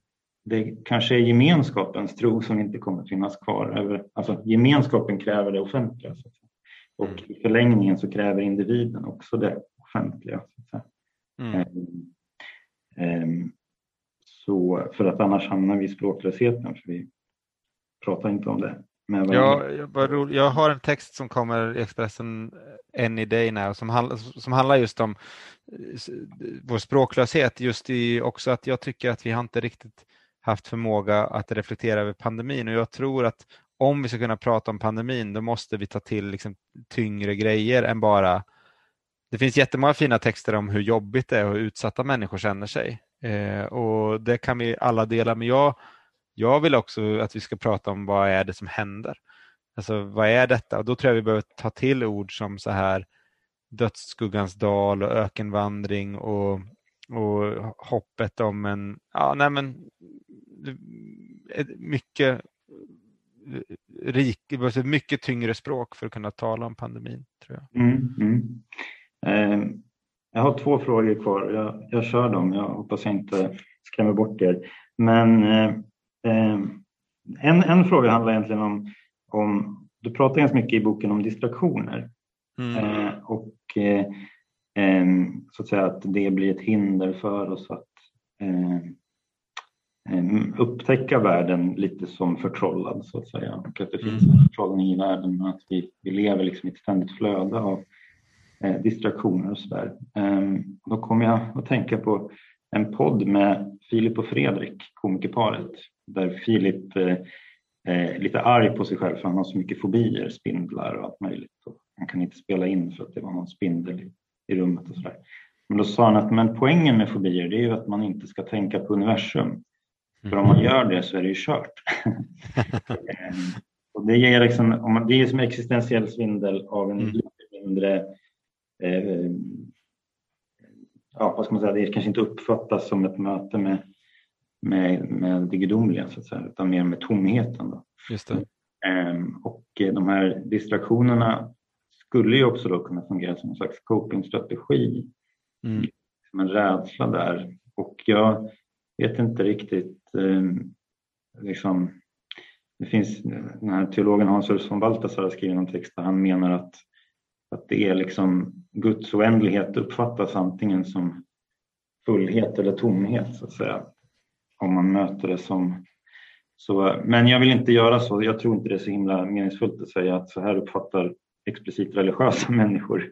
det kanske är gemenskapens tro som inte kommer att finnas kvar. Alltså, gemenskapen kräver det offentliga. Och mm. i förlängningen så kräver individen också det offentliga. Så, mm. um, så för att annars hamnar vi i språklösheten, för vi pratar inte om det. Ja, jag, jag har en text som kommer i Expressen any day now som, handl som handlar just om vår språklöshet. Just i också att jag tycker att vi har inte riktigt haft förmåga att reflektera över pandemin och jag tror att om vi ska kunna prata om pandemin då måste vi ta till liksom tyngre grejer än bara det finns jättemånga fina texter om hur jobbigt det är och hur utsatta människor känner sig. Eh, och Det kan vi alla dela, men jag, jag vill också att vi ska prata om vad är det som händer. Alltså vad är detta? Och Då tror jag vi behöver ta till ord som så här dödsskuggans dal och ökenvandring och, och hoppet om en, ja nej men mycket rik, mycket tyngre språk för att kunna tala om pandemin. tror jag. Mm, mm. Eh, jag har två frågor kvar. Jag, jag kör dem. Jag hoppas jag inte skrämmer bort er. Men eh, eh, en, en fråga handlar egentligen om, om du pratar ganska mycket i boken om distraktioner. Mm. Eh, och så att säga att det blir ett hinder för oss att Ehm, upptäcka världen lite som förtrollad så att säga. Och att det finns mm. en förtrollning i världen och att vi, vi lever liksom i ett ständigt flöde av eh, distraktioner och sådär. Eh, då kom jag att tänka på en podd med Filip och Fredrik, komikerparet, där Filip eh, är lite arg på sig själv för han har så mycket fobier, spindlar och allt möjligt. Och han kan inte spela in för att det var någon spindel i, i rummet och sådär. Men då sa han att men poängen med fobier det är ju att man inte ska tänka på universum För om man gör det så är det ju kört. [laughs] Och det, ger liksom, om man, det är som existentiell svindel av en mm. lite mindre eh, ja, vad ska man säga, det kanske inte uppfattas som ett möte med, med, med det gudomliga så att säga, utan mer med tomheten. Då. Just det. Ehm, och de här distraktionerna skulle ju också då kunna fungera som en slags copingstrategi. Mm. Som en rädsla där. Och jag vet inte riktigt eh, liksom, det finns, den här teologen Hans Urs von Balthasar har skrivit någon text där han menar att, att det är liksom Guds oändlighet uppfattas antingen som fullhet eller tomhet så att säga. Om man möter det som så, men jag vill inte göra så. Jag tror inte det är så himla meningsfullt att säga att så här uppfattar explicit religiösa [laughs] människor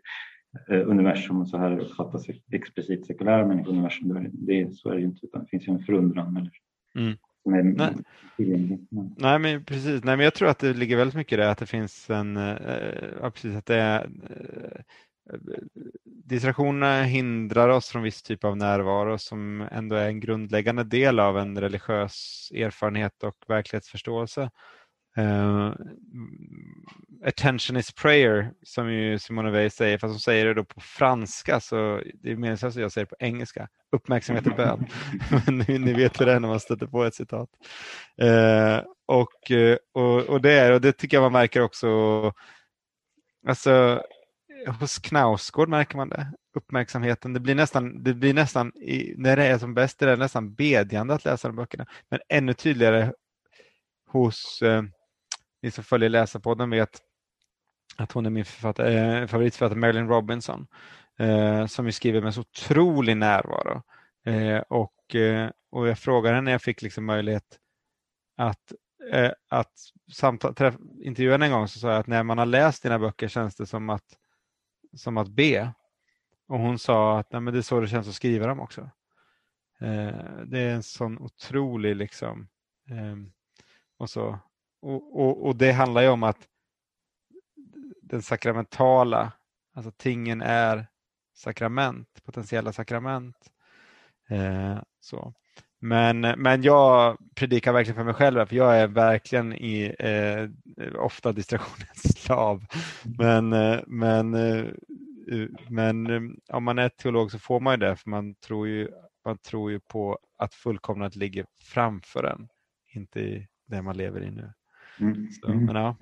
eh, universum och så här uppfattas explicit sekulära människor universum. Det, så är det ju inte utan det finns ju en förundran. Eller, mm. Nej. Nej, men precis. Nej, men jag tror att det ligger väldigt mycket i det att det finns en, äh, precis att det är äh, Distraktionerna hindrar oss från viss typ av närvaro som ändå är en grundläggande del av en religiös erfarenhet och verklighetsförståelse. Uh, attention is prayer som ju Simone Weil säger, fast hon säger det då på franska så det är meningslöst att jag säger det på engelska. Uppmärksamhet är bön. [laughs] Men ni, ni vet hur det är när man stöter på ett citat. Uh, och, och, och, det och det tycker jag man märker också alltså hos Knausgård märker man det, uppmärksamheten. Det blir nästan, det blir nästan i, när det är som bäst, det är nästan bedjande att läsa de böckerna. Men ännu tydligare hos eh, ni som följer Läsarpodden vet att hon är min eh, favoritförfattare Marilyn Robinson eh, som ju skriver med så otrolig närvaro. Eh, och, eh, och jag frågade henne när jag fick liksom möjlighet att, eh, att samtal, träff, intervjua henne en gång så sa jag att när man har läst dina böcker känns det som att, som att be. Och hon sa att Nej, men det är så det känns att skriva dem också. Eh, det är en sån otrolig liksom ehm, och så och, och, och, det handlar ju om att den sakramentala, alltså tingen är sakrament, potentiella sakrament. Eh, så. Men, men jag predikar verkligen för mig själv, för jag är verkligen i, eh, ofta distraktionens [laughs] slav. Men, eh, men, eh, eh, men eh, om man är teolog så får man ju det, för man tror ju, man tror ju på att fullkomnat ligger framför en, inte i det man lever i nu. Mm. Så, men, ja.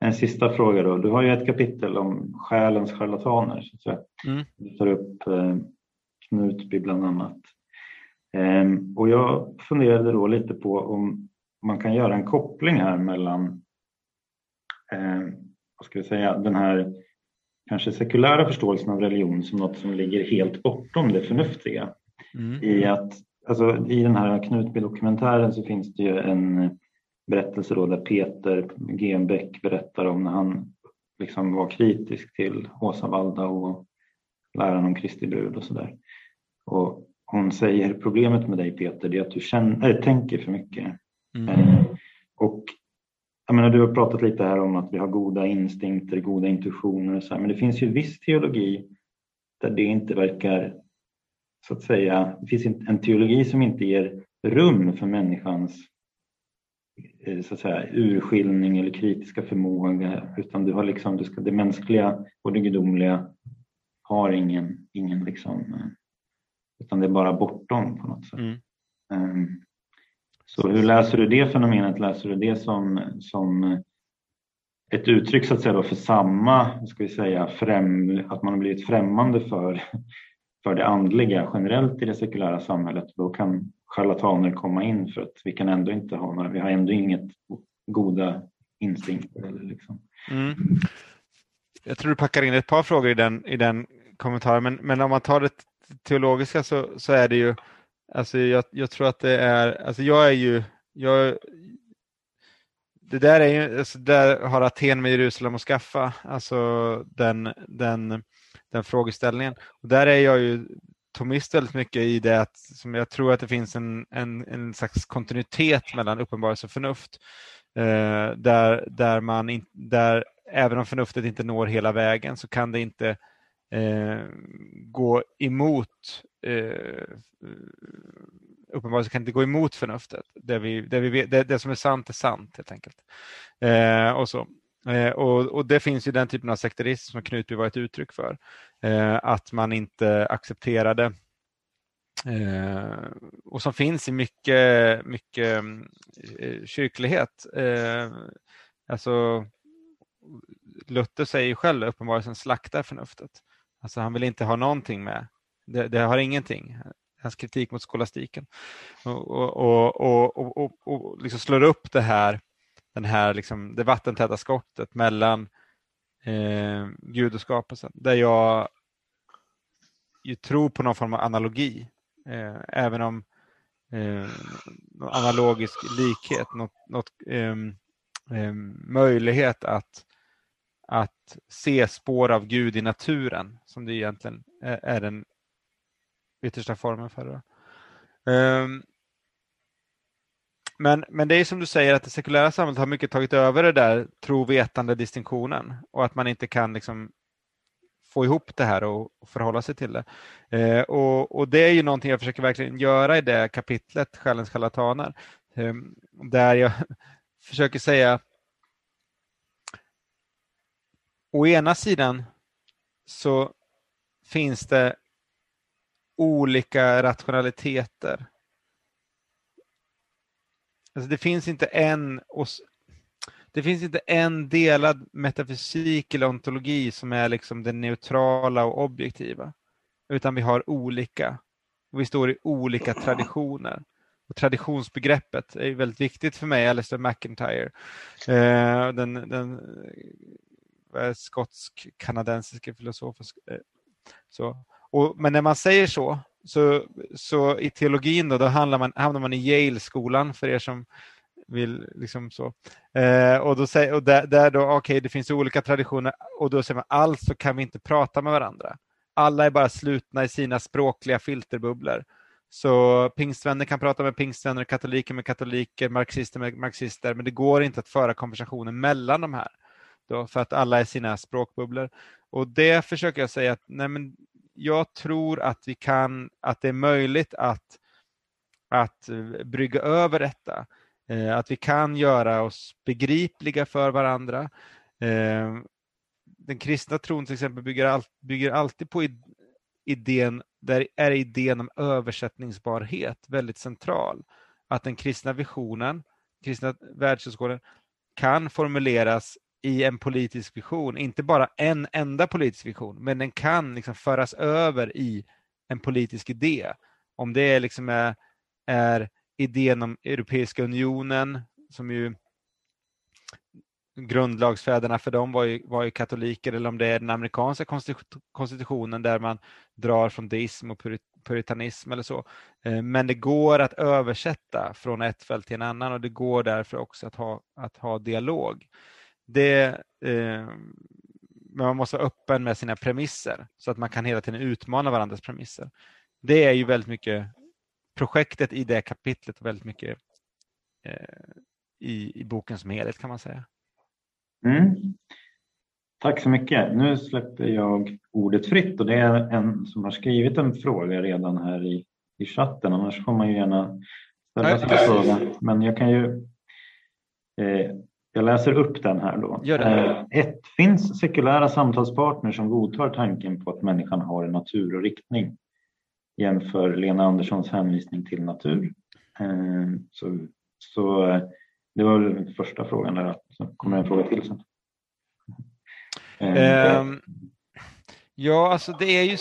En sista fråga då. Du har ju ett kapitel om själens charlataner. Så att mm. Du tar upp eh, Knutby bland annat. Eh, och jag funderade då lite på om man kan göra en koppling här mellan eh, vad ska jag säga, den här kanske sekulära förståelsen av religion som något som ligger helt bortom det förnuftiga. Mm. I att alltså, i den här Knutby-dokumentären så finns det ju en berättelse då där Peter Genbeck berättar om när han liksom var kritisk till Åsa Valda och läran om Kristi brud och sådär. Och hon säger problemet med dig Peter det är att du känner, äh, tänker för mycket. Mm. Eh, och jag menar, du har pratat lite här om att vi har goda instinkter, goda intuitioner och så här, men det finns ju viss teologi där det inte verkar så att säga, det finns en teologi som inte ger rum för människans så att säga, urskiljning eller kritiska förmåga utan du har liksom, du ska, det mänskliga och det gudomliga har ingen, ingen liksom, eh, utan det är bara bortom på något sätt. Mm. Um, så hur läser du det fenomenet? Läser du det som, som ett uttryck så att säga då för samma, ska vi säga, främ, att man har blivit främmande för, för det andliga generellt i det sekulära samhället? Då kan charlataner komma in för att vi kan ändå inte ha några, vi har ändå inget goda instinkter. Eller liksom. Mm. Jag tror du packar in ett par frågor i den, i den kommentaren, men, men om man tar det teologiska så, så är det ju, alltså jag, jag tror att det är, alltså jag är ju, jag, det där är ju, alltså där har Aten med Jerusalem att skaffa, alltså den, den, den frågeställningen. Och där är jag ju tomist väldigt mycket i det att som jag tror att det finns en, en, en slags kontinuitet mellan uppenbarelse och förnuft. Eh, där, där, man in, där även om förnuftet inte når hela vägen så kan det inte eh, gå emot eh, uppenbarligen kan inte gå emot förnuftet. Det, vi, det, vi, det, det som är sant är sant helt enkelt. Eh, och, så. Eh, och, och, Det finns ju den typen av sekterism som Knutby var ett uttryck för. Eh, att man inte accepterade eh, och som finns i mycket, mycket mm, eh, kyrklighet. Eh, alltså, Luther säger ju själv uppenbarligen slaktar förnuftet. Alltså han vill inte ha någonting med. Det, det har ingenting. Hans kritik mot skolastiken. Och, och, och, och, och liksom slår upp det här, den här liksom, det vattentäta skottet mellan eh, Gud och skapelsen. Där jag ju tror på någon form av analogi. Eh, även om eh, analogisk likhet, något, något eh, möjlighet att att se spår av Gud i naturen som det egentligen eh, är den yttersta formen för det. Um, men, men det är som du säger att det sekulära samhället har mycket tagit över det där tro-vetande distinktionen och att man inte kan liksom få ihop det här och, och förhålla sig till det. Eh, och, och, det är ju någonting jag försöker verkligen göra i det kapitlet, Själens charlataner, eh, där jag [laughs] försöker säga å ena sidan så finns det olika rationaliteter. Alltså det finns inte en det finns inte en delad metafysik eller ontologi som är liksom det neutrala och objektiva. Utan vi har olika. Och vi står i olika traditioner. Och traditionsbegreppet är väldigt viktigt för mig, Alistair McIntyre. Eh, den, den Eh, skotsk-kanadensiska filosofen. Eh, så. Och, men när man säger så, så, så i teologin då, då handlar man, hamnar man i Yale-skolan för er som vill liksom så. Eh, och då säger, och där, där då, okej, okay, det finns olika traditioner och då säger man alltså kan vi inte prata med varandra. Alla är bara slutna i sina språkliga filterbubblor. Så pingstvänner kan prata med pingstvänner, katoliker med katoliker, marxister med marxister, men det går inte att föra konversationen mellan de här då, för att alla är sina språkbubblor. Och det försöker jag säga att nej men jag tror att vi kan, att det är möjligt att, att eh, brygga över detta. Eh, att vi kan göra oss begripliga för varandra. Eh, den kristna tron till exempel bygger, all, bygger alltid på idén, där är idén om översättningsbarhet väldigt central. Att den kristna visionen, kristna världsåskådningen kan formuleras i en politisk vision, inte bara en enda politisk vision, men den kan liksom föras över i en politisk idé. Om det liksom är, är idén om Europeiska unionen, som ju grundlagsfäderna för dem var ju, var ju katoliker, eller om det är den amerikanska konstitutionen där man drar från deism och puritanism eller så. Eh, men det går att översätta från ett fält till en annan och det går därför också att ha, att ha dialog det, eh, men man måste vara öppen med sina premisser så att man kan hela tiden utmana varandras premisser. Det är ju väldigt mycket projektet i det kapitlet och väldigt mycket eh, i, i boken som helhet kan man säga. Mm. Tack så mycket. Nu släpper jag ordet fritt och det är en som har skrivit en fråga redan här i, i chatten. Annars får man ju gärna ställa sin fråga. Men jag kan ju eh, jag läser upp den här då. Gör det. 1. Eh, finns sekulära samtalspartners som godtar tanken på att människan har en natur och riktning? Jämför Lena Anderssons hänvisning till natur. Eh, så, så eh, det var den första frågan där. Så kommer en fråga till sen. Um, ja, alltså det är ju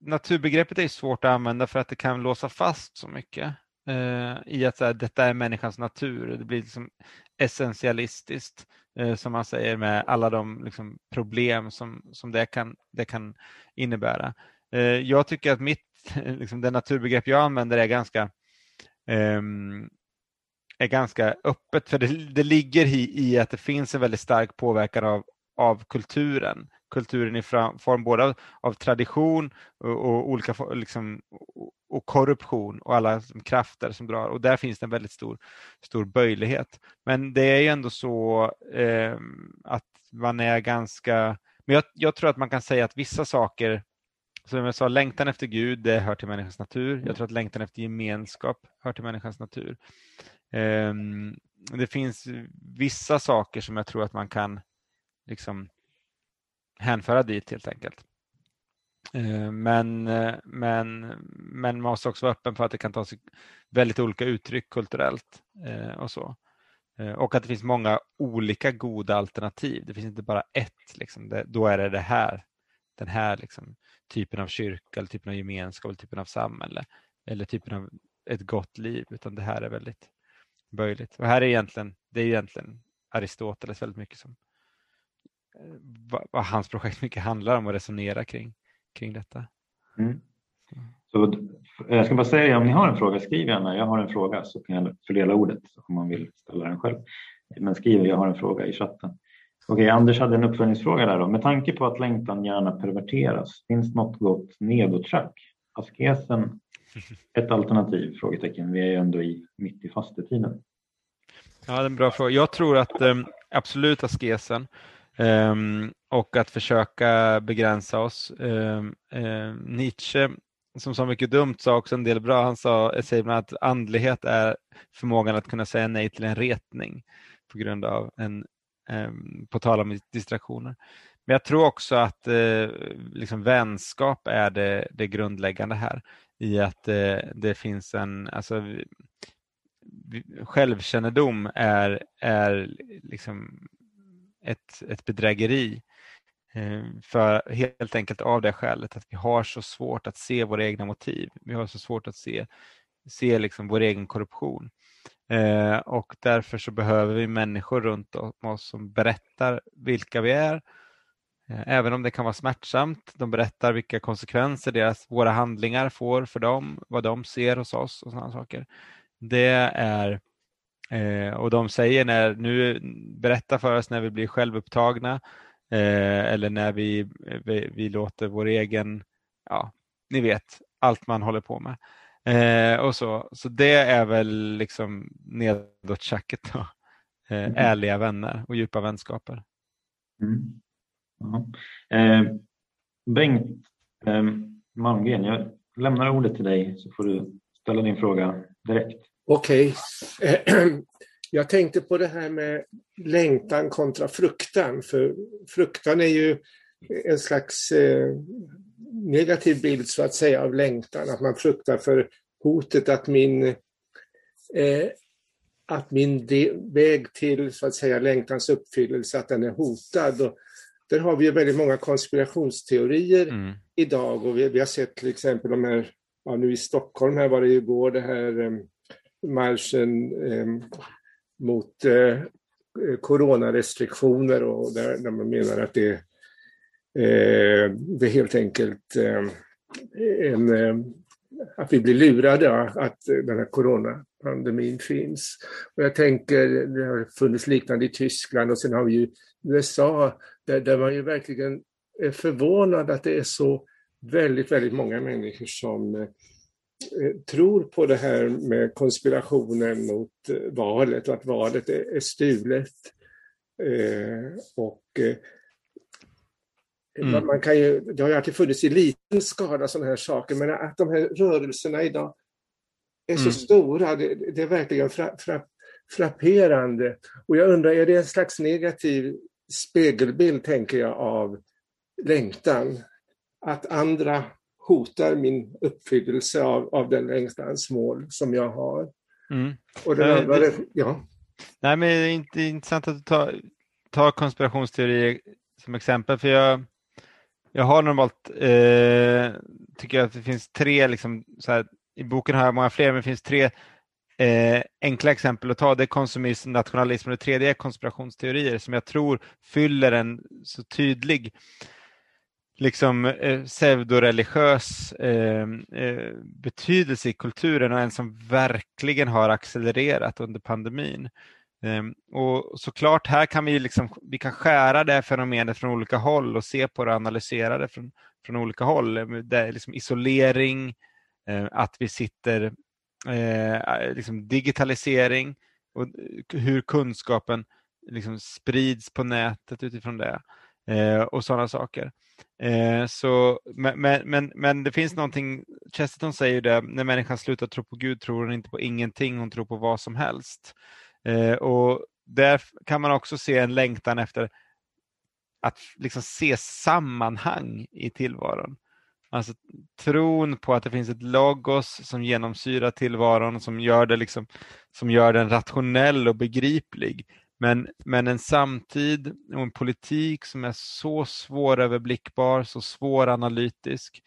naturbegreppet är svårt att använda för att det kan låsa fast så mycket eh, i att så här, detta är människans natur. Det blir liksom essentialistiskt, eh, som man säger, med alla de liksom, problem som, som det, kan, det kan innebära. Eh, jag tycker att mitt, [laughs] liksom, det naturbegrepp jag använder är ganska ehm, är ganska öppet, för det, det ligger i, i, att det finns en väldigt stark påverkan av, av kulturen. Kulturen i form både av, av tradition och, och olika liksom, och korruption och alla krafter som drar och där finns det en väldigt stor, stor böjlighet. Men det är ju ändå så eh, att man är ganska, men jag, jag, tror att man kan säga att vissa saker som jag sa, längtan efter Gud, det hör till människans natur. Jag tror att längtan efter gemenskap hör till människans natur. Eh, det finns vissa saker som jag tror att man kan liksom hänföra dit helt enkelt. Eh, men, eh, men, men man måste också vara öppen för att det kan ta sig väldigt olika uttryck kulturellt eh, och så. Och att det finns många olika goda alternativ. Det finns inte bara ett, liksom. det, då är det det här, den här liksom, typen av kyrka, eller typen av gemenskap, eller typen av samhälle eller typen av ett gott liv, utan det här är väldigt böjligt. Och här är egentligen, det är egentligen Aristoteles väldigt mycket som vad, vad hans projekt [laughs] mycket handlar om och resonera kring, kring detta. Mm. Så, jag ska bara säga om ni har en fråga, skriv gärna. Jag har en fråga så kan jag fördela ordet om man vill ställa den själv. Men skriv jag har en fråga i chatten. Okej, Anders hade en uppföljningsfråga där då. Med tanke på att längtan gärna perverteras, finns något gott nedåttrack? Askesen [laughs] ett alternativ? Frågetecken. Vi är ju ändå i, mitt i fastetiden. Ja, det är en bra fråga. Jag tror att um, absolut askesen um, och att försöka begränsa oss. Um, Nietzsche som sa mycket dumt sa också en del bra. Han sa, eh, säger bland annat att andlighet är förmågan att kunna säga nej till en retning på grund av en, på tal om distraktioner. Men jag tror också att eh, liksom vänskap är det, det grundläggande här i att eh, det finns en, alltså självkännedom är, är liksom ett, ett bedrägeri eh, för helt enkelt av det skälet att vi har så svårt att se våra egna motiv. Vi har så svårt att se, se liksom vår egen korruption. Eh, och därför så behöver vi människor runt oss som berättar vilka vi är Eh, även om det kan vara smärtsamt. De berättar vilka konsekvenser deras, våra handlingar får för dem, vad de ser hos oss och sådana saker. Det är eh, och de säger när, nu berätta för oss när vi blir självupptagna eh, eller när vi, vi, vi, låter vår egen, ja, ni vet, allt man håller på med. Eh, och så. så det är väl liksom nedåt då. Eh, mm. Ärliga vänner och djupa vänskaper. Mm. Eh, Bengt eh, Malmgren, jag lämnar ordet till dig så får du ställa din fråga direkt. Okej. Okay. [clears throat] Jag tänkte på det här med längtan kontra fruktan. För fruktan är ju en slags eh, negativ bild så att säga av längtan. Att man fruktar för hotet att min, eh, att min väg till så att säga längtans uppfyllelse, att den är hotad. Och där har vi ju väldigt många konspirationsteorier mm. idag och vi, vi, har sett till exempel de här, ja, nu i Stockholm här var det igår det här um, marschen eh, mot eh, coronarestriktioner och där, där, man menar att det, eh, det är helt enkelt en, att vi blir lurade att den här coronapandemin finns. Och jag tänker, det har funnits liknande i Tyskland och sen har vi ju USA där, där man ju verkligen är förvånad att det är så väldigt, väldigt många människor som eh, tror på det här med konspirationen mot eh, valet och att valet är, stulet. Eh, och eh, mm. man kan ju, det har ju alltid funnits i liten skala sådana här saker, men att de här rörelserna idag är så mm. stora, det, det, är verkligen fra, fra, frapperande. Och jag undrar, är det en slags negativ spegelbild, tänker jag, av längtan. Att andra hotar min uppfyllelse av, av den längtans mål som jag har. Mm. Och det andra, det, ja. Nej, men det är intressant att du tar, tar konspirationsteorier som exempel, för jag, jag har normalt, eh, tycker jag att det finns tre, liksom, så här, i boken har jag många fler, men det finns tre Eh, enkla exempel att ta det är konsumism, nationalism och det tredje är konspirationsteorier som jag tror fyller en så tydlig liksom eh, pseudoreligiös eh, eh, betydelse i kulturen och en som verkligen har accelererat under pandemin. Eh, och såklart här kan vi liksom, vi kan skära det fenomenet från olika håll och se på det och analysera det från, från olika håll. Eh, det är liksom isolering, eh, att vi sitter eh, liksom digitalisering och eh, hur kunskapen liksom sprids på nätet utifrån det eh, och sådana saker. Eh, så, men, men, men det finns någonting, Chesterton säger det, när människan slutar tro på Gud tror hon inte på ingenting, hon tror på vad som helst. Eh, och där kan man också se en längtan efter att liksom se sammanhang i tillvaron. Alltså tron på att det finns ett logos som genomsyrar tillvaron, som gör, det liksom, som gör den rationell och begriplig. Men, men en samtid och en politik som är så svåröverblickbar, så svåranalytisk.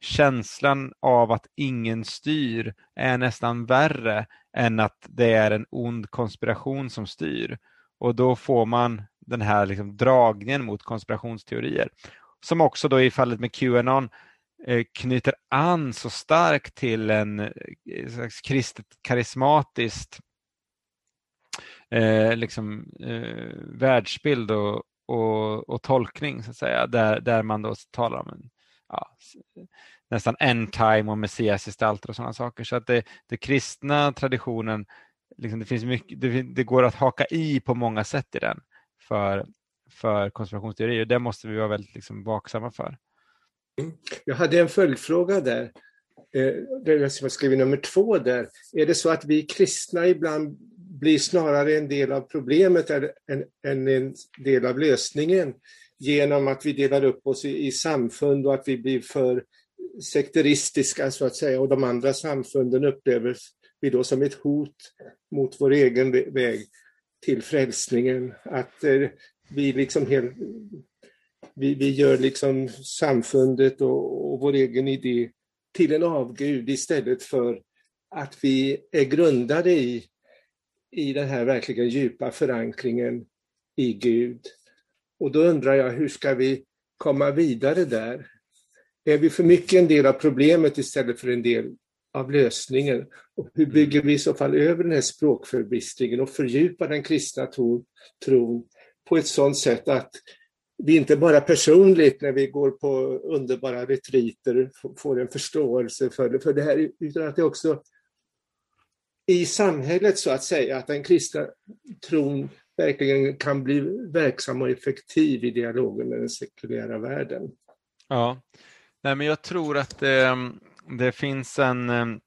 Känslan av att ingen styr är nästan värre än att det är en ond konspiration som styr. Och då får man den här liksom dragningen mot konspirationsteorier. Som också då i fallet med Qanon eh, knyter an så starkt till en eh, slags kristet karismatiskt eh, liksom, eh, världsbild och, och, och, tolkning så att säga, där, där man då talar om en, ja, nästan end time och messiasgestalter och sådana saker. Så att det, det kristna traditionen, liksom det, finns mycket, det, det, går att haka i på många sätt i den för, för konspirationsteorier. Det måste vi vara väldigt liksom vaksamma för. Mm. Jag hade en följdfråga där. Eh, jag skrev nummer två där. Är det så att vi kristna ibland blir snarare en del av problemet än, en del av lösningen genom att vi delar upp oss i, i samfund och att vi blir för sekteristiska så att säga och de andra samfunden upplever vi då som ett hot mot vår egen väg till frälsningen. Att eh, vi liksom helt, vi, vi gör liksom samfundet och, och vår egen idé till en avgud istället för att vi är grundade i i den här verkligen djupa förankringen i Gud. Och då undrar jag, hur ska vi komma vidare där? Är vi för mycket en del av problemet istället för en del av lösningen? Och hur bygger vi i så fall över den här språkförbistringen och fördjupar den kristna tron på ett sådant sätt att vi inte bara personligt när vi går på underbara retriter får en förståelse för det, för det här, utan att det också i samhället så att säga, att den kristna tron verkligen kan bli verksam och effektiv i dialogen med den sekulära världen. Ja, Nej, men jag tror att det, det finns en... Ehm,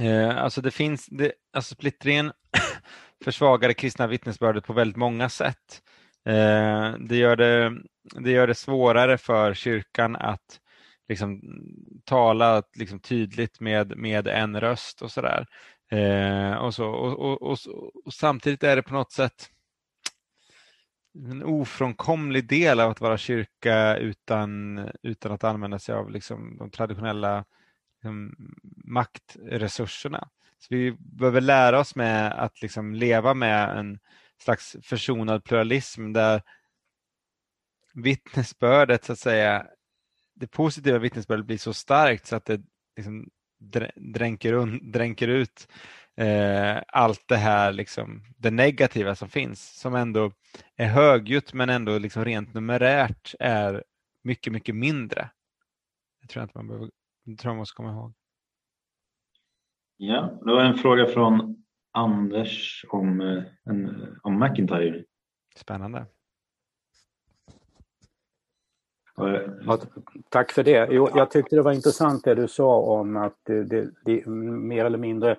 eh, alltså det finns, det, alltså splittringen [clears throat] försvagar det kristna vittnesbördet på väldigt många sätt. Eh, det, gör det, det gör det svårare för kyrkan att liksom, tala liksom, tydligt med, med en röst och sådär. Eh, och, så, och, och, och, och, samtidigt är det på något sätt en ofrånkomlig del av att vara kyrka utan, utan att använda sig av liksom, de traditionella liksom, maktresurserna. Så vi behöver lära oss med att liksom, leva med en slags försonad pluralism där vittnesbördet så att säga det positiva vittnesbördet blir så starkt så att det liksom dränker, un, dränker ut eh, allt det här, liksom, det negativa som finns, som ändå är högljutt men ändå liksom rent numerärt är mycket, mycket mindre. Det tror jag inte man behöver, det tror jag måste komma ihåg. Ja, det var en fråga från Anders om, eh, en, om McIntyre. Spännande. Ja, tack för det. Jo, jag tyckte det var intressant det du sa om att det, det, det mer eller mindre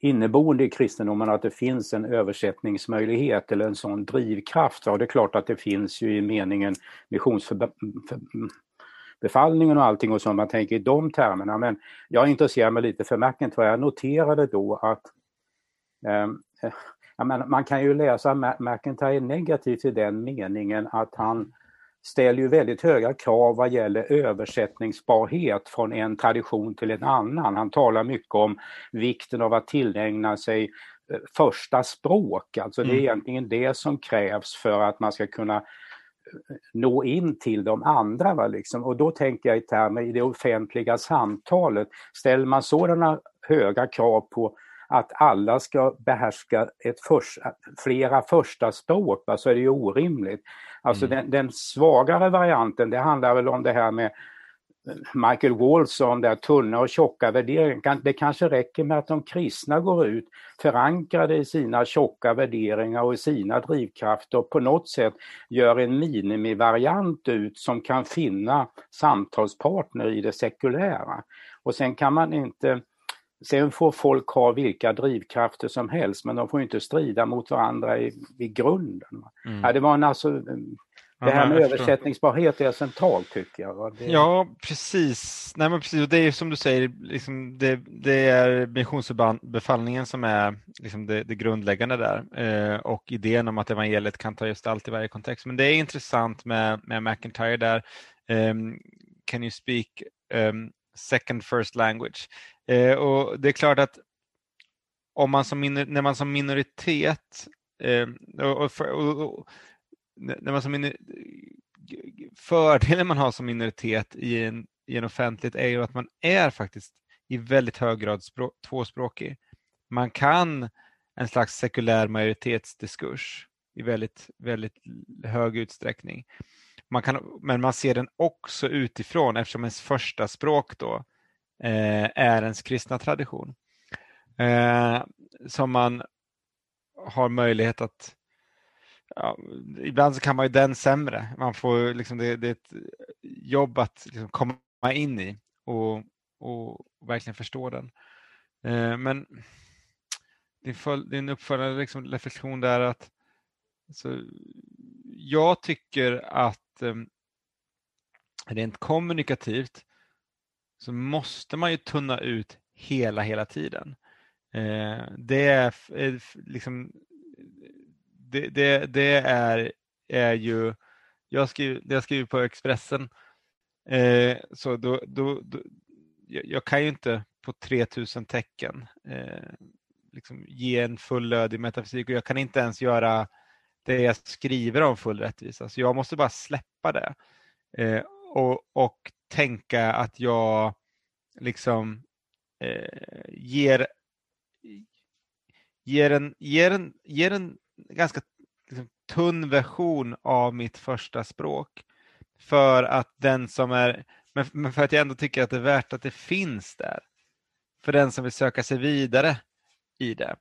inneboende i kristendomen att det finns en översättningsmöjlighet eller en sån drivkraft. Och det är klart att det finns ju i meningen missionsbefallningen och allting och så, man tänker i de termerna. Men jag intresserar mig lite för McIntyre. Jag noterade då att eh, man kan ju läsa McIntyre negativt i den meningen att han ställer ju väldigt höga krav vad gäller översättningsbarhet från en tradition till en annan. Han talar mycket om vikten av att tillägna sig eh, första språk, alltså det är mm. egentligen det som krävs för att man ska kunna eh, nå in till de andra. Va, liksom. Och då tänker jag i termer i det offentliga samtalet, ställer man sådana höga krav på att alla ska behärska ett för, flera första språk, så är det ju orimligt. Alltså mm. den, den, svagare varianten, det handlar väl om det här med Michael Walls om det tunna och tjocka värderingar. Det kanske räcker med att de kristna går ut förankrade i sina tjocka värderingar och i sina drivkrafter och på något sätt gör en minimivariant ut som kan finna samtalspartner i det sekulära. Och sen kan man inte Sen får folk ha vilka drivkrafter som helst men de får inte strida mot varandra i, i grunden. Mm. Ja, det var en alltså det här med översättningsbarhet är centralt tycker jag. Det... Ja, precis. Nej, men precis. Och det är som du säger, liksom det, det är missionsbefallningen som är liksom det, det grundläggande där eh, och idén om att evangeliet kan ta gestalt i varje kontext. Men det är intressant med, med McIntyre där. Um, can you speak um, second first language? Eh, och Det är klart att om man som när man som minoritet eh, och, och, och, när man som fördelen man har som minoritet i en, i en offentlighet är ju att man är faktiskt i väldigt hög grad språk, tvåspråkig. Man kan en slags sekulär majoritetsdiskurs i väldigt, väldigt hög utsträckning. Man kan, men man ser den också utifrån eftersom ens första språk då eh, Eh, är ens kristna tradition. Eh, som man har möjlighet att ja, ibland så kan man ju den sämre. Man får liksom det, det är ett jobb att liksom komma in i och, och verkligen förstå den. Eh, men din, följ, din uppföljande liksom reflektion där att alltså, jag tycker att eh, rent kommunikativt så måste man ju tunna ut hela, hela tiden. Eh, det är eh, liksom det, det, det är, är ju, jag skriver, det jag skriver på Expressen, eh, så då, då, då, jag kan ju inte på 3000 tecken eh, liksom ge en fullödig metafysik och jag kan inte ens göra det jag skriver om full rättvisa. Så jag måste bara släppa det eh, och, och tänka att jag liksom eh, ger, ger, en, ger, en, ger en ganska liksom, tunn version av mitt första språk. För att den som är, men för att jag ändå tycker att det är värt att det finns där. För den som vill söka sig vidare i det.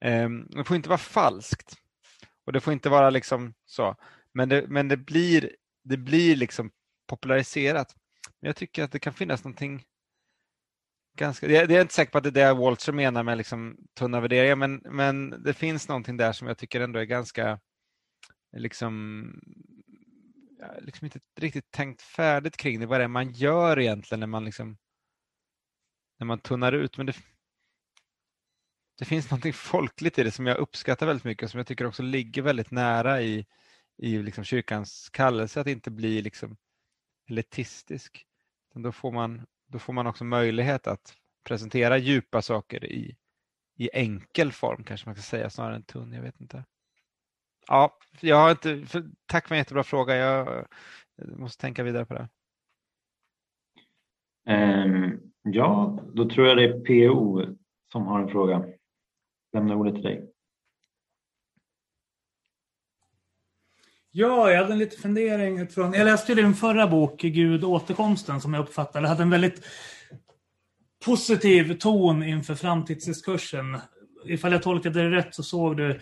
Ehm, det får inte vara falskt. Och det får inte vara liksom så. Men det, men det blir, det blir liksom populariserat. Men jag tycker att det kan finnas någonting ganska, det är inte säker på att det är det Walter menar med liksom tunna värderingar, men, men det finns någonting där som jag tycker ändå är ganska liksom, liksom inte riktigt tänkt färdigt kring det. Vad det är man gör egentligen när man liksom när man tunnar ut. Men det, det finns någonting folkligt i det som jag uppskattar väldigt mycket och som jag tycker också ligger väldigt nära i, i liksom kyrkans kallelse att inte bli liksom elitistisk. Då får man då får man också möjlighet att presentera djupa saker i, i enkel form kanske man ska säga snarare än tunn. Jag vet inte. Ja, jag har inte, för, tack för en jättebra fråga. Jag, jag måste tänka vidare på det. Um, ja, då tror jag det är PO som har en fråga. Lämnar ordet till dig. Ja, jag hade en liten fundering utifrån... Jag läste ju din förra bok, Gud återkomsten, som jag uppfattade hade en väldigt positiv ton inför framtidsdiskursen. Ifall jag tolkade det rätt så såg du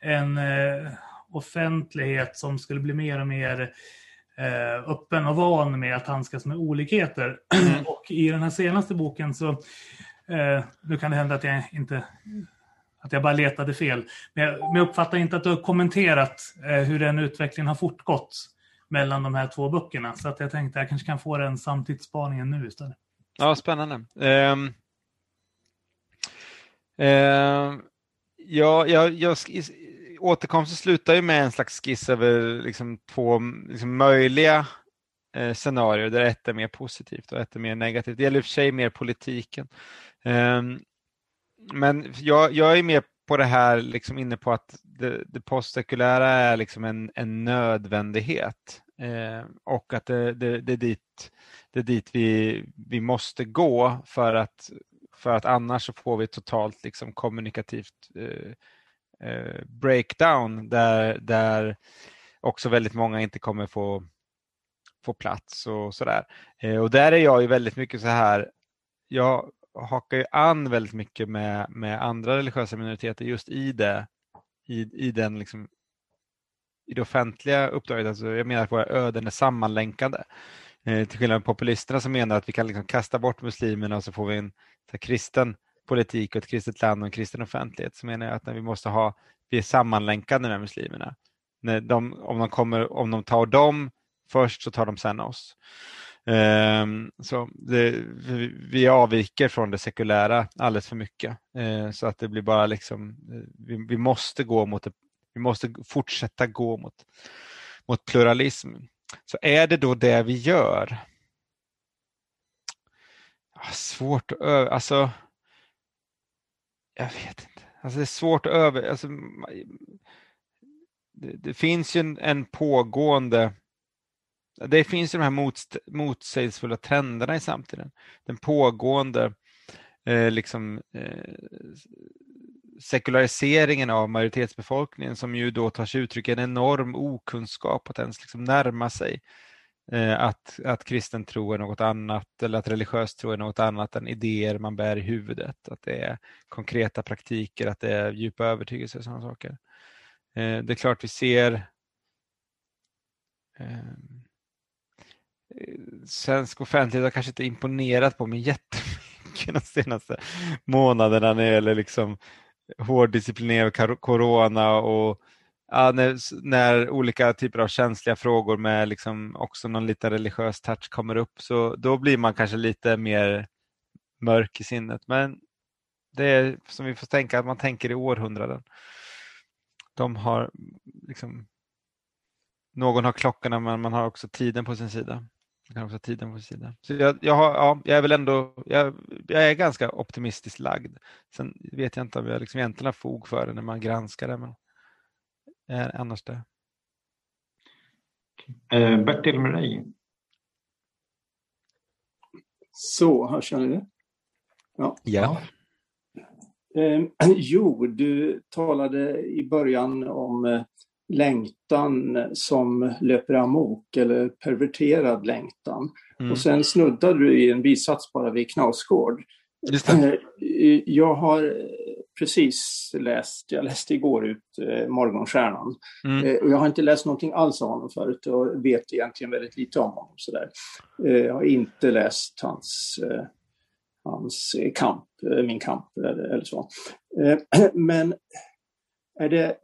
en eh, offentlighet som skulle bli mer och mer eh, öppen och van med att handskas med olikheter. Mm. [clears throat] och i den här senaste boken så, eh, nu kan det hända att jag inte att jag bara letade fel. Men jag, men jag uppfattar inte att du har kommenterat eh, hur den utvecklingen har fortgått mellan de här två böckerna. Så att jag tänkte att jag kanske kan få den samtidsspaningen nu istället. Ja, spännande. Um, um, ja, jag, jag, återkomsten slutar ju med en slags skiss över liksom två liksom möjliga eh, scenarier där ett är mer positivt och ett är mer negativt. Det gäller i och för sig mer politiken. Um, men jag, jag är mer på det här, liksom inne på att det, det postsekulära är liksom en, en nödvändighet eh, och att det, det, det, är dit, det är dit vi, vi måste gå för att, för att annars så får vi totalt liksom kommunikativt eh, eh, breakdown där, där också väldigt många inte kommer få få plats och sådär. Eh, och där är jag ju väldigt mycket så här, jag hakar ju an väldigt mycket med, med andra religiösa minoriteter just i det, i, i den liksom, i det offentliga uppdraget. Alltså jag menar att våra öden är sammanlänkade. Eh, till skillnad från populisterna som menar att vi kan liksom kasta bort muslimerna och så får vi en så kristen politik och ett kristet land och en kristen offentlighet. Så menar jag att när vi måste ha, vi är sammanlänkade med muslimerna. När de, om, de kommer, om de tar dem först så tar de sen oss. Ehm, så det, vi avviker från det sekulära alldeles för mycket. Ehm, så att det blir bara liksom, eh, vi, vi, måste gå mot det, vi måste fortsätta gå mot, mot pluralism. Så är det då det vi gör? Svårt att över, alltså jag vet inte. Alltså det är svårt att över, alltså, det, det finns ju en, en, pågående det finns ju de här motst, motsägelsefulla trenderna i samtiden. Den pågående eh, liksom, eh, sekulariseringen av majoritetsbefolkningen som ju då tar sig uttryck i en enorm okunskap att ens liksom närma sig eh, att, att kristen tro är något annat eller att religiös tro är något annat än idéer man bär i huvudet. Att det är konkreta praktiker, att det är djupa övertygelser och sådana saker. Eh, det är klart vi ser eh, svensk offentlighet har kanske inte imponerat på mig jättemycket [laughs] de senaste månaderna när det gäller liksom hårddisciplinerad corona och ja, när, när, olika typer av känsliga frågor med liksom också någon liten religiös touch kommer upp så då blir man kanske lite mer mörk i sinnet. Men det är som vi får tänka att man tänker i århundraden. De har liksom någon har klockorna men man har också tiden på sin sida. Man kan också ha tiden på sin sida. Så jag, jag, har, ja, jag är väl ändå, jag, jag, är ganska optimistiskt lagd. Sen vet jag inte om jag liksom egentligen har fog för det när man granskar det. Men är annars det. Eh, Bertil dig. Så, hörs jag nu? Ja. ja. Eh, [clears throat] jo, du talade i början om eh, längtan som löper amok eller perverterad längtan. Mm. Och sen snuddade du i en bisats bara vid Knausgård. Eh, jag har precis läst, jag läste igår ut eh, Morgonstjärnan. Mm. Eh, och jag har inte läst någonting alls av honom förut och vet egentligen väldigt lite om honom. Sådär. Eh, jag har inte läst hans, eh, hans kamp, eh, Min kamp eller, eller så. Eh, [clears throat] men är det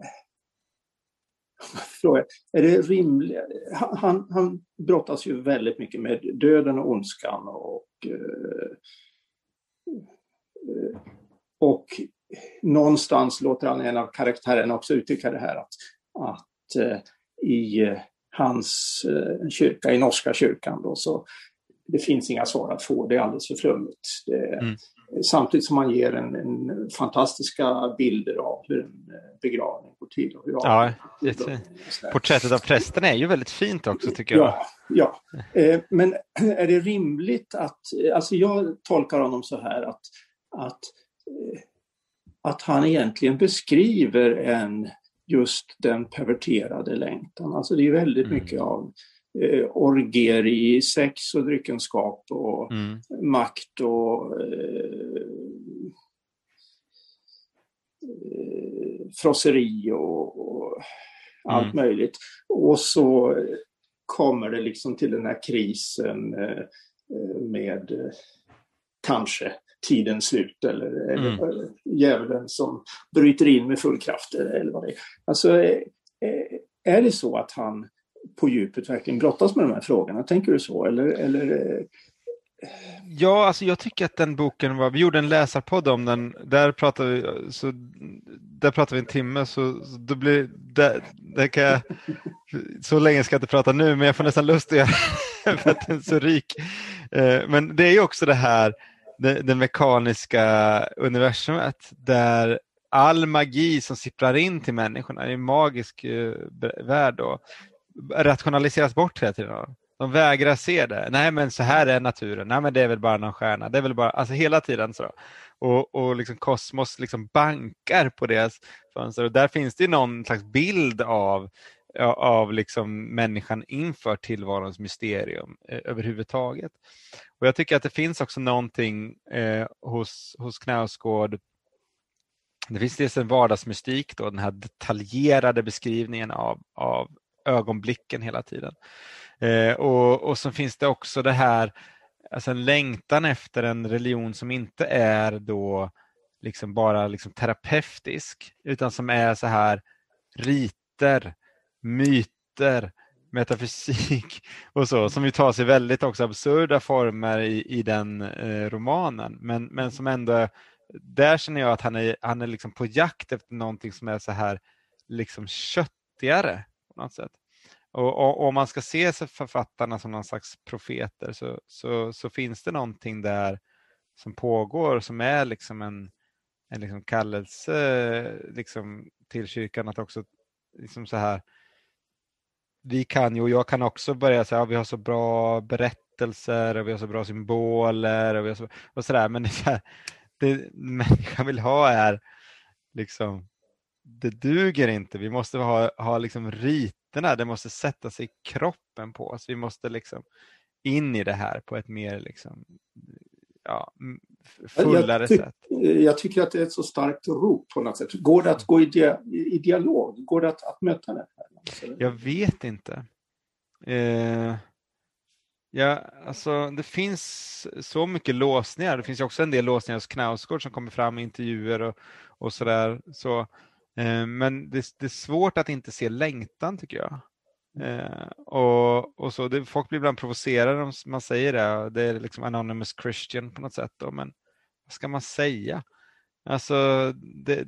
[laughs] fråga, är det rimligt? Han, han brottas ju väldigt mycket med döden och ondskan och eh, och någonstans låter han en av karaktärerna också uttrycka det här att, att eh, i hans eh, kyrka, i norska kyrkan då, så det finns inga svar att få, det är alldeles för flummigt. Det, mm. Samtidigt som man ger en, en, fantastiska bilder av hur en begravning går till. Och hur ja, det, porträttet av prästen är ju väldigt fint också tycker jag. Ja, ja. Eh, men [clears throat] är det rimligt att, alltså jag tolkar honom så här att, att att han egentligen beskriver en just den perverterade längtan. Alltså det är väldigt mm. mycket av eh, orger i sex och dryckenskap och mm. makt och eh, eh frosseri och, och allt mm. möjligt. Och så kommer det liksom till den här krisen eh, eh med eh, kanske tidens slut eller, mm. eller djävulen som bryter in med full kraft eller vad det är. Alltså, eh, är det så att han på djupet verkligen brottas med de här frågorna? Tänker du så? Eller, eller eh, Ja, alltså jag tycker att den boken var, vi gjorde en läsarpodd om den, där pratade vi, så, där pratade vi en timme så, så då blir det, det kan jag, [laughs] så länge ska jag inte prata nu men jag får nästan lust att göra för att den är så rik. Men det är ju också det här det, det mekaniska universumet där all magi som sipprar in till människorna, i en magisk uh, värld, då, rationaliseras bort hela tiden. De vägrar se det. Nej men så här är naturen. Nej men det är väl bara någon stjärna. Det är väl bara, alltså hela tiden så. Och, och liksom kosmos liksom bankar på deras fönster. Och där finns det någon slags bild av av liksom människan inför tillvarons mysterium eh, överhuvudtaget. Och Jag tycker att det finns också någonting eh, hos, hos Knausgård det finns dels en vardagsmystik, då, den här detaljerade beskrivningen av, av ögonblicken hela tiden. Eh, och, och så finns det också det här, alltså en längtan efter en religion som inte är då liksom bara liksom terapeutisk, utan som är så här riter, myter, metafysik [laughs] och så, som ju tar sig väldigt också absurda former i, i den eh, romanen, men, men som ändå där känner jag att han är, han är liksom på jakt efter någonting som är så här liksom köttigare på något sätt. Och, och om man ska se författarna som någon slags profeter så, så, så, finns det någonting där som pågår som är liksom en, en liksom kallelse liksom till kyrkan att också liksom så här vi kan ju och jag kan också börja säga att ja, vi har så bra berättelser och vi har så bra symboler och, vi har så, och sådär men det, så här, det människan vill ha är liksom det duger inte. Vi måste ha, ha liksom riterna, det måste sätta sig i kroppen på oss. Vi måste liksom in i det här på ett mer liksom, ja, fullare jag sätt. Jag tycker att det är ett så starkt rop på något sätt. Går det att gå i, dia, i dialog? Går det att, att möta det? Här? Jag vet inte. Eh, Ja, alltså det finns så mycket låsningar. Det finns också en del låsningar hos Knausgård som kommer fram i intervjuer och, och sådär. Så, men det, det, är svårt att inte se längtan tycker jag. Eh, och, och så, det, Folk blir ibland provocerade om man säger det. Det är liksom anonymous Christian på något sätt. Då, men vad ska man säga? Alltså, det,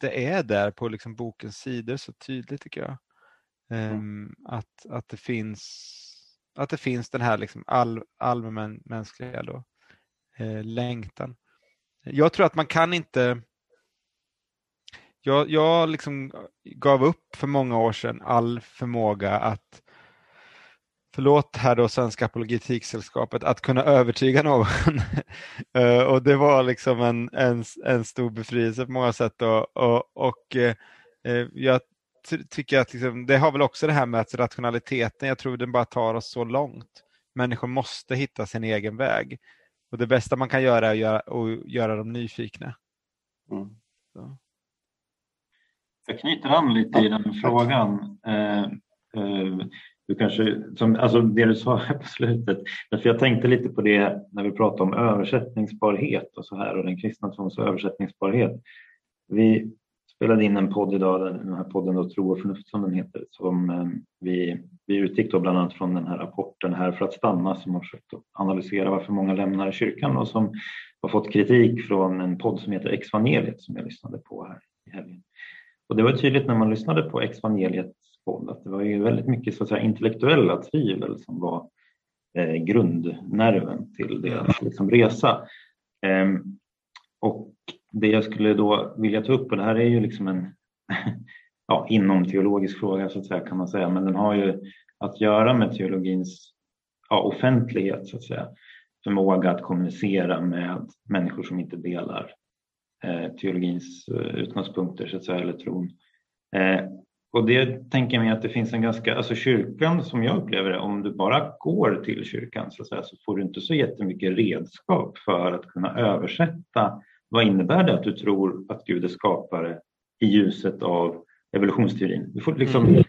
det är där på liksom bokens sidor så tydligt tycker jag. Eh, mm. att, att det finns att det finns den här liksom all, allmänmänskliga då, eh, längtan. Jag tror att man kan inte... Jag, jag liksom gav upp för många år sedan all förmåga att förlåt här då Svenska Apologetiksällskapet, att kunna övertyga någon. [laughs] Eh, och det var liksom en, en, en stor befrielse på många sätt. Och, och, och eh, jag tycker att liksom, det har väl också det här med att rationaliteten, jag tror den bara tar oss så långt. Människor måste hitta sin egen väg. Och det bästa man kan göra är att göra, att göra dem nyfikna. Mm. Jag knyter an lite i den frågan. Eh, eh, du kanske, som, alltså det du sa [laughs] här på slutet, för jag tänkte lite på det när vi pratade om översättningsbarhet och så här och den kristna trons översättningsbarhet. Vi spelade in en podd idag, den här podden då, Tro och förnuft som den heter, som eh, vi, vi utgick då bland annat från den här rapporten här för att stanna som har försökt analysera varför många lämnar kyrkan och som har fått kritik från en podd som heter Exvangeliet som jag lyssnade på här i helgen. Och det var tydligt när man lyssnade på evangeliets podd att det var ju väldigt mycket så att säga, intellektuella tvivel som var eh, grundnerven till deras liksom, resa. Eh, och det jag skulle då vilja ta upp, och det här är ju liksom en [laughs] ja, inom teologisk fråga så att säga kan man säga, men den har ju att göra med teologins ja, offentlighet så att säga. Förmåga att kommunicera med människor som inte delar teologins eh, utgångspunkter så att säga, eller tron. Eh, och det tänker jag mig att det finns en ganska, alltså kyrkan som jag upplever det, om du bara går till kyrkan så, att säga, så får du inte så jättemycket redskap för att kunna översätta vad innebär det att du tror att Gud är skapare i ljuset av evolutionsteorin? Du får liksom, mm.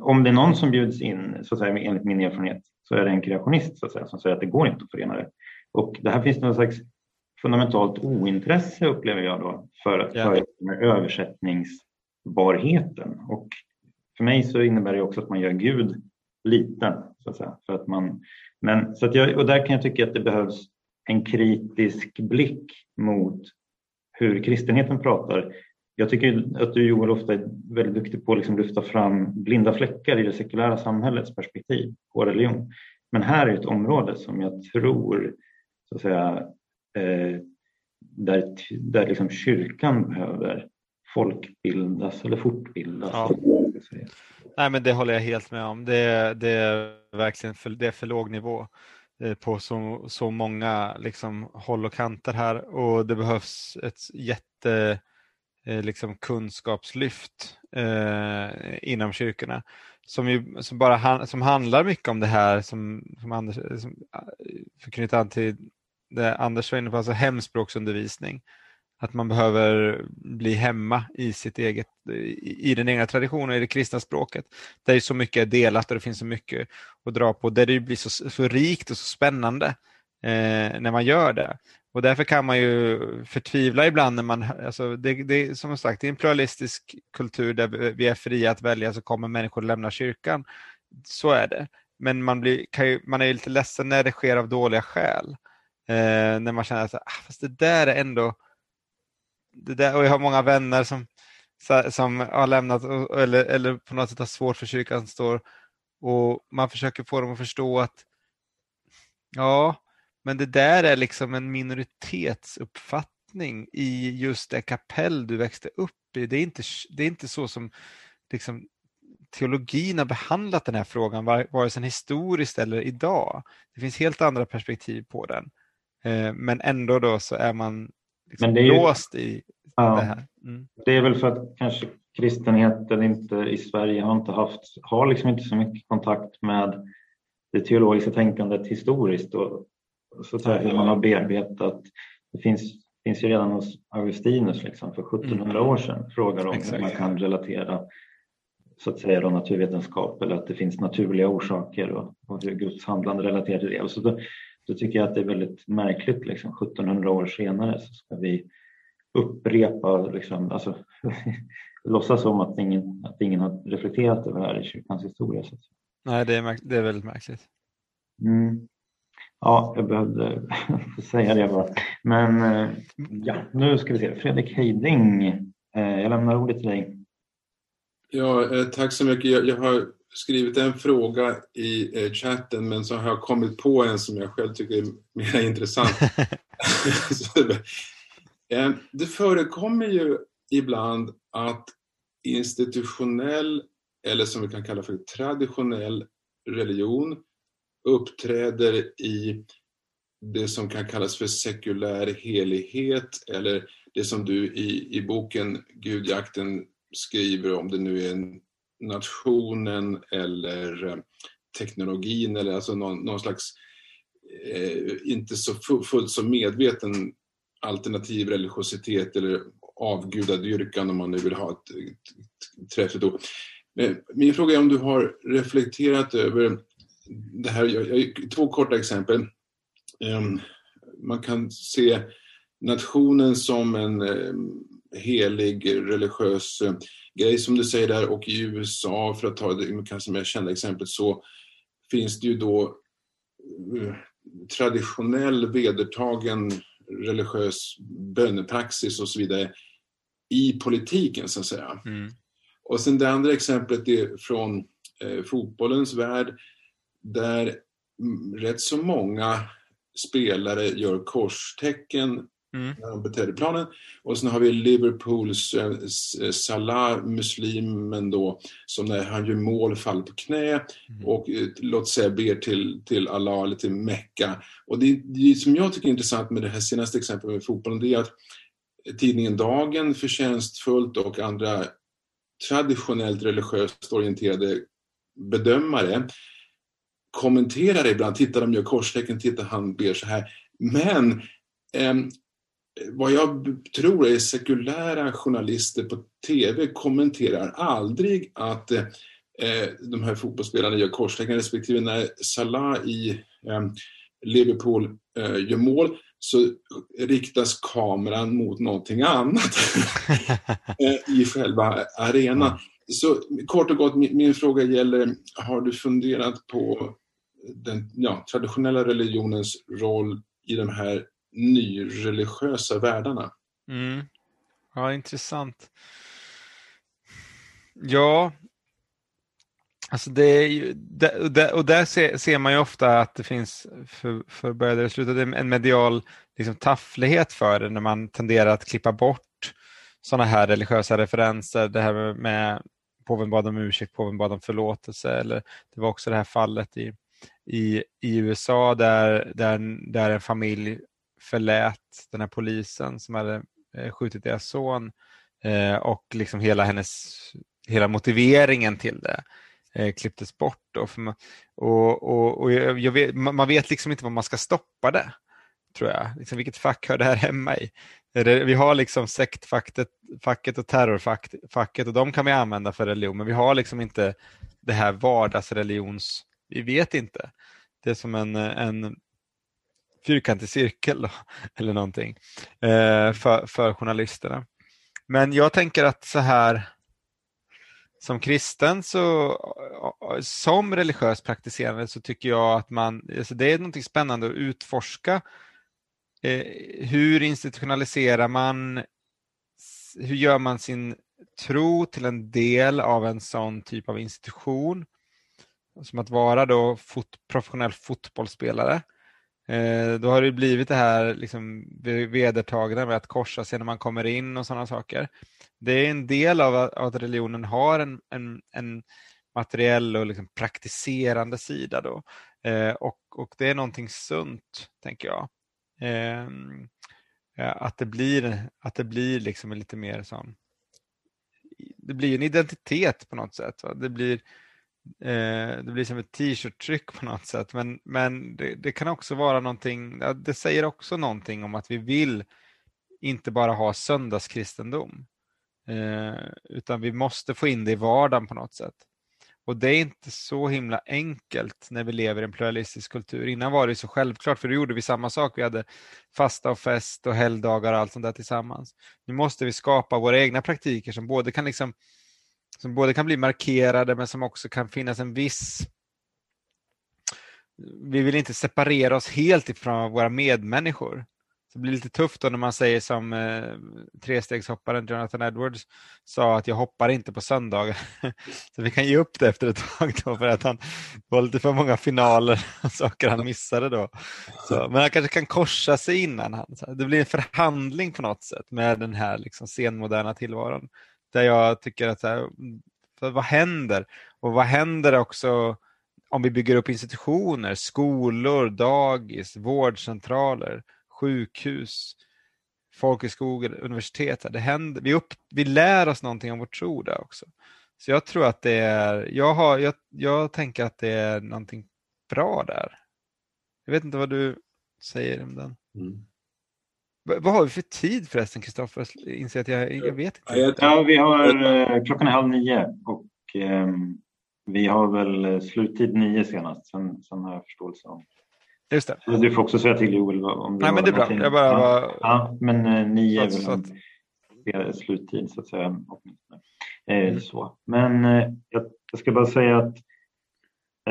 Om det är någon som bjuds in, så att säga, enligt min erfarenhet, så är det en kreationist så att säga, som säger att det går inte att förena det. Och det här finns någon slags fundamentalt ointresse upplever jag då för, ja. för översättningsbarheten. Och för mig så innebär det också att man gör Gud liten. Så att säga, för att man, men, så att jag, och där kan jag tycka att det behövs en kritisk blick mot hur kristenheten pratar. Jag tycker att du Joel ofta är väldigt duktig på att liksom lyfta fram blinda fläckar i det sekulära samhällets perspektiv på religion. Men här är ett område som jag tror så att säga, Eh, där, där liksom kyrkan behöver folkbildas eller fortbildas. Ja. Nej, men det håller jag helt med om. Det, det är verkligen för, det är för låg nivå. Eh, på så, så många liksom, håll och kanter här och det behövs ett jätte eh, liksom kunskapslyft eh, inom kyrkorna som, ju, som, bara som handlar mycket om det här som, som Anders, som, för att knyta an till det Anders var inne på, alltså hemspråksundervisning. Att man behöver bli hemma i sitt eget, i, den egna traditionen, i det kristna språket. Där så mycket är delat och det finns så mycket att dra på, där det blir så, så rikt och så spännande eh, när man gör det. Och därför kan man ju förtvivla ibland när man, alltså det, det, som sagt, det är en pluralistisk kultur där vi är fria att välja så kommer människor lämna kyrkan. Så är det. Men man, blir, ju, man är lite ledsen när det sker av dåliga skäl. Eh, när man känner att ah, fast det där är ändå, det där, och jag har många vänner som, som har lämnat eller, eller på något sätt har svårt för kyrkan står och man försöker få dem att förstå att ja, men det där är liksom en minoritetsuppfattning i just det kapell du växte upp i. Det är inte, det är inte så som liksom, teologin har behandlat den här frågan, vare sig historiskt eller idag. Det finns helt andra perspektiv på den. Eh, men ändå då så är man liksom är ju, låst i ja, det här. Mm. Det är väl för att kanske kristenheten inte i Sverige har inte haft, har liksom inte så mycket kontakt med det teologiska tänkandet historiskt och så säga, hur man har bearbetat. Det finns, finns ju redan hos Augustinus liksom, för 1700 mm. år sedan frågar om Exakt. hur man kan relatera så att säga då, naturvetenskap eller att det finns naturliga orsaker och, och hur Guds handlande relaterar till det. Och så då, då tycker jag att det är väldigt märkligt, liksom, 1700 år senare så ska vi upprepa, liksom, alltså, [laughs] låtsas som att ingen, att ingen har reflekterat över det här i kyrkans historia. Så Nej, det är, det är väldigt märkligt. Mm. Ja, jag behövde [laughs] säga det bara. Men eh, ja, nu ska vi se. Fredrik Heiding, eh, jag lämnar ordet till dig. Ja, eh, tack så mycket. Jag, jag har skrivit en fråga i chatten men så har jag kommit på en som jag själv tycker är mer [laughs] intressant. [laughs] det förekommer ju ibland att institutionell eller som vi kan kalla för traditionell religion uppträder i det som kan kallas för sekulär helighet eller det som du i, i boken Gudjakten skriver om det nu är nationen eller eh, teknologin eller alltså någon, någon slags eh, inte så fullt så medveten alternativ religiositet eller avgudadyrkan om man nu vill ha ett, ett, ett träffigt ord. Min fråga är om du har reflekterat över det här, jag, jag, två korta exempel. Um, man kan se nationen som en um, helig religiös uh, grej som du säger där och i USA, för att ta det kanske mer kända exemplet, så finns det ju då uh, traditionell vedertagen religiös bönepraxis och så vidare i politiken så att säga. Mm. Och sen det andra exemplet är från eh, fotbollens värld där rätt så många spelare gör korstecken mm. när de beträder planen. Och sen har vi Liverpools eh, Salah, muslimen då, som när han gör mål faller på knä mm. och eh, låt säga ber till, till Allah eller till Mecka. Och det, det som jag tycker är intressant med det här senaste exemplet med fotbollen, det är att tidningen Dagen förtjänstfullt och andra traditionellt religiöst orienterade bedömare kommenterar ibland. Titta, de gör korstecken, titta, han ber så här. Men eh, vad jag tror är sekulära journalister på TV kommenterar aldrig att eh, de här fotbollsspelarna gör korstecken respektive när Salah i eh, Liverpool eh, gör mål så riktas kameran mot någonting annat [laughs] eh, i själva arenan. Så kort och gott, min, min, fråga gäller, har du funderat på den ja, traditionella religionens roll i de här nyreligiösa världarna? Mm. Ja, intressant. Ja, Alltså det är ju, det, och där ser, ser, man ju ofta att det finns, för, för började sluta, en medial liksom, tafflighet för det när man tenderar att klippa bort sådana här religiösa referenser. Det här med, med påven bad om ursäkt, påven bad om förlåtelse. Eller det var också det här fallet i, i, i USA där, där, där en familj förlät den här polisen som hade eh, skjutit deras son eh, och liksom hela hennes, hela motiveringen till det eh, klipptes bort. Då, man, och, och, och jag vet, man vet liksom inte var man ska stoppa det, tror jag. Liksom, vilket fack hör det här hemma i? Vi har liksom sektfacket och terrorfacket och de kan vi använda för religion, men vi har liksom inte det här vardagsreligions... Vi vet inte. Det är som en, en fyrkantig cirkel då, [laughs] eller någonting eh, för, för journalisterna. Men jag tänker att så här som kristen så som religiös praktiserande så tycker jag att man, alltså det är något spännande att utforska. Eh, hur institutionaliserar man, hur gör man sin tro till en del av en sån typ av institution? Som att vara då fot, professionell fotbollsspelare. Eh, då har det blivit det här liksom vedertagna med att korsa sig när man kommer in och sådana saker. Det är en del av att religionen har en, en, en materiell och liksom praktiserande sida. Då. Eh, och, och det är någonting sunt, tänker jag. Ehm, att det blir, att det blir liksom lite mer sån... Det blir en identitet på något sätt. Va? Det blir Eh, det blir som ett t-shirt-tryck på något sätt. Men, men det, det, kan också vara någonting, det säger också någonting om att vi vill inte bara ha söndagskristendom. Eh, utan vi måste få in det i vardagen på något sätt. Och det är inte så himla enkelt när vi lever i en pluralistisk kultur. Innan var det så självklart, för då gjorde vi samma sak. Vi hade fasta och fest och helgdagar och allt sånt där tillsammans. Nu måste vi skapa våra egna praktiker som både kan liksom som både kan bli markerade men som också kan finnas en viss vi vill inte separera oss helt ifrån våra medmänniskor. Så det blir lite tufft då när man säger som eh, trestegshopparen Jonathan Edwards sa att jag hoppar inte på söndagar. [laughs] så vi kan ge upp det efter ett tag då för att han var lite för många finaler [laughs] och saker han missade då. Så, men han kanske kan korsa sig innan. Han, så det blir en förhandling på något sätt med den här liksom, senmoderna tillvaron där jag tycker att här, vad händer? Och vad händer också om vi bygger upp institutioner, skolor, dagis, vårdcentraler, sjukhus, folkhögskolor, universitet. Det händer, vi, upp, vi lär oss någonting om vår tro där också. Så jag tror att det är, jag, har, jag, jag tänker att det är någonting bra där. Jag vet inte vad du säger om den. Mm. Vad har vi för tid förresten, Kristoffer? Inser att jag, jag vet inte. Ja, vi har, eh, klockan är halv nio och eh, vi har väl sluttid nio senast. Sen, sen har jag förståelse om Just det. Du får också säga till Joel om det Nej, men det är bra. Jag bara var... ja, men eh, nio är väl en sluttid så att säga. Eh, mm. så. Men eh, jag, jag, ska bara säga att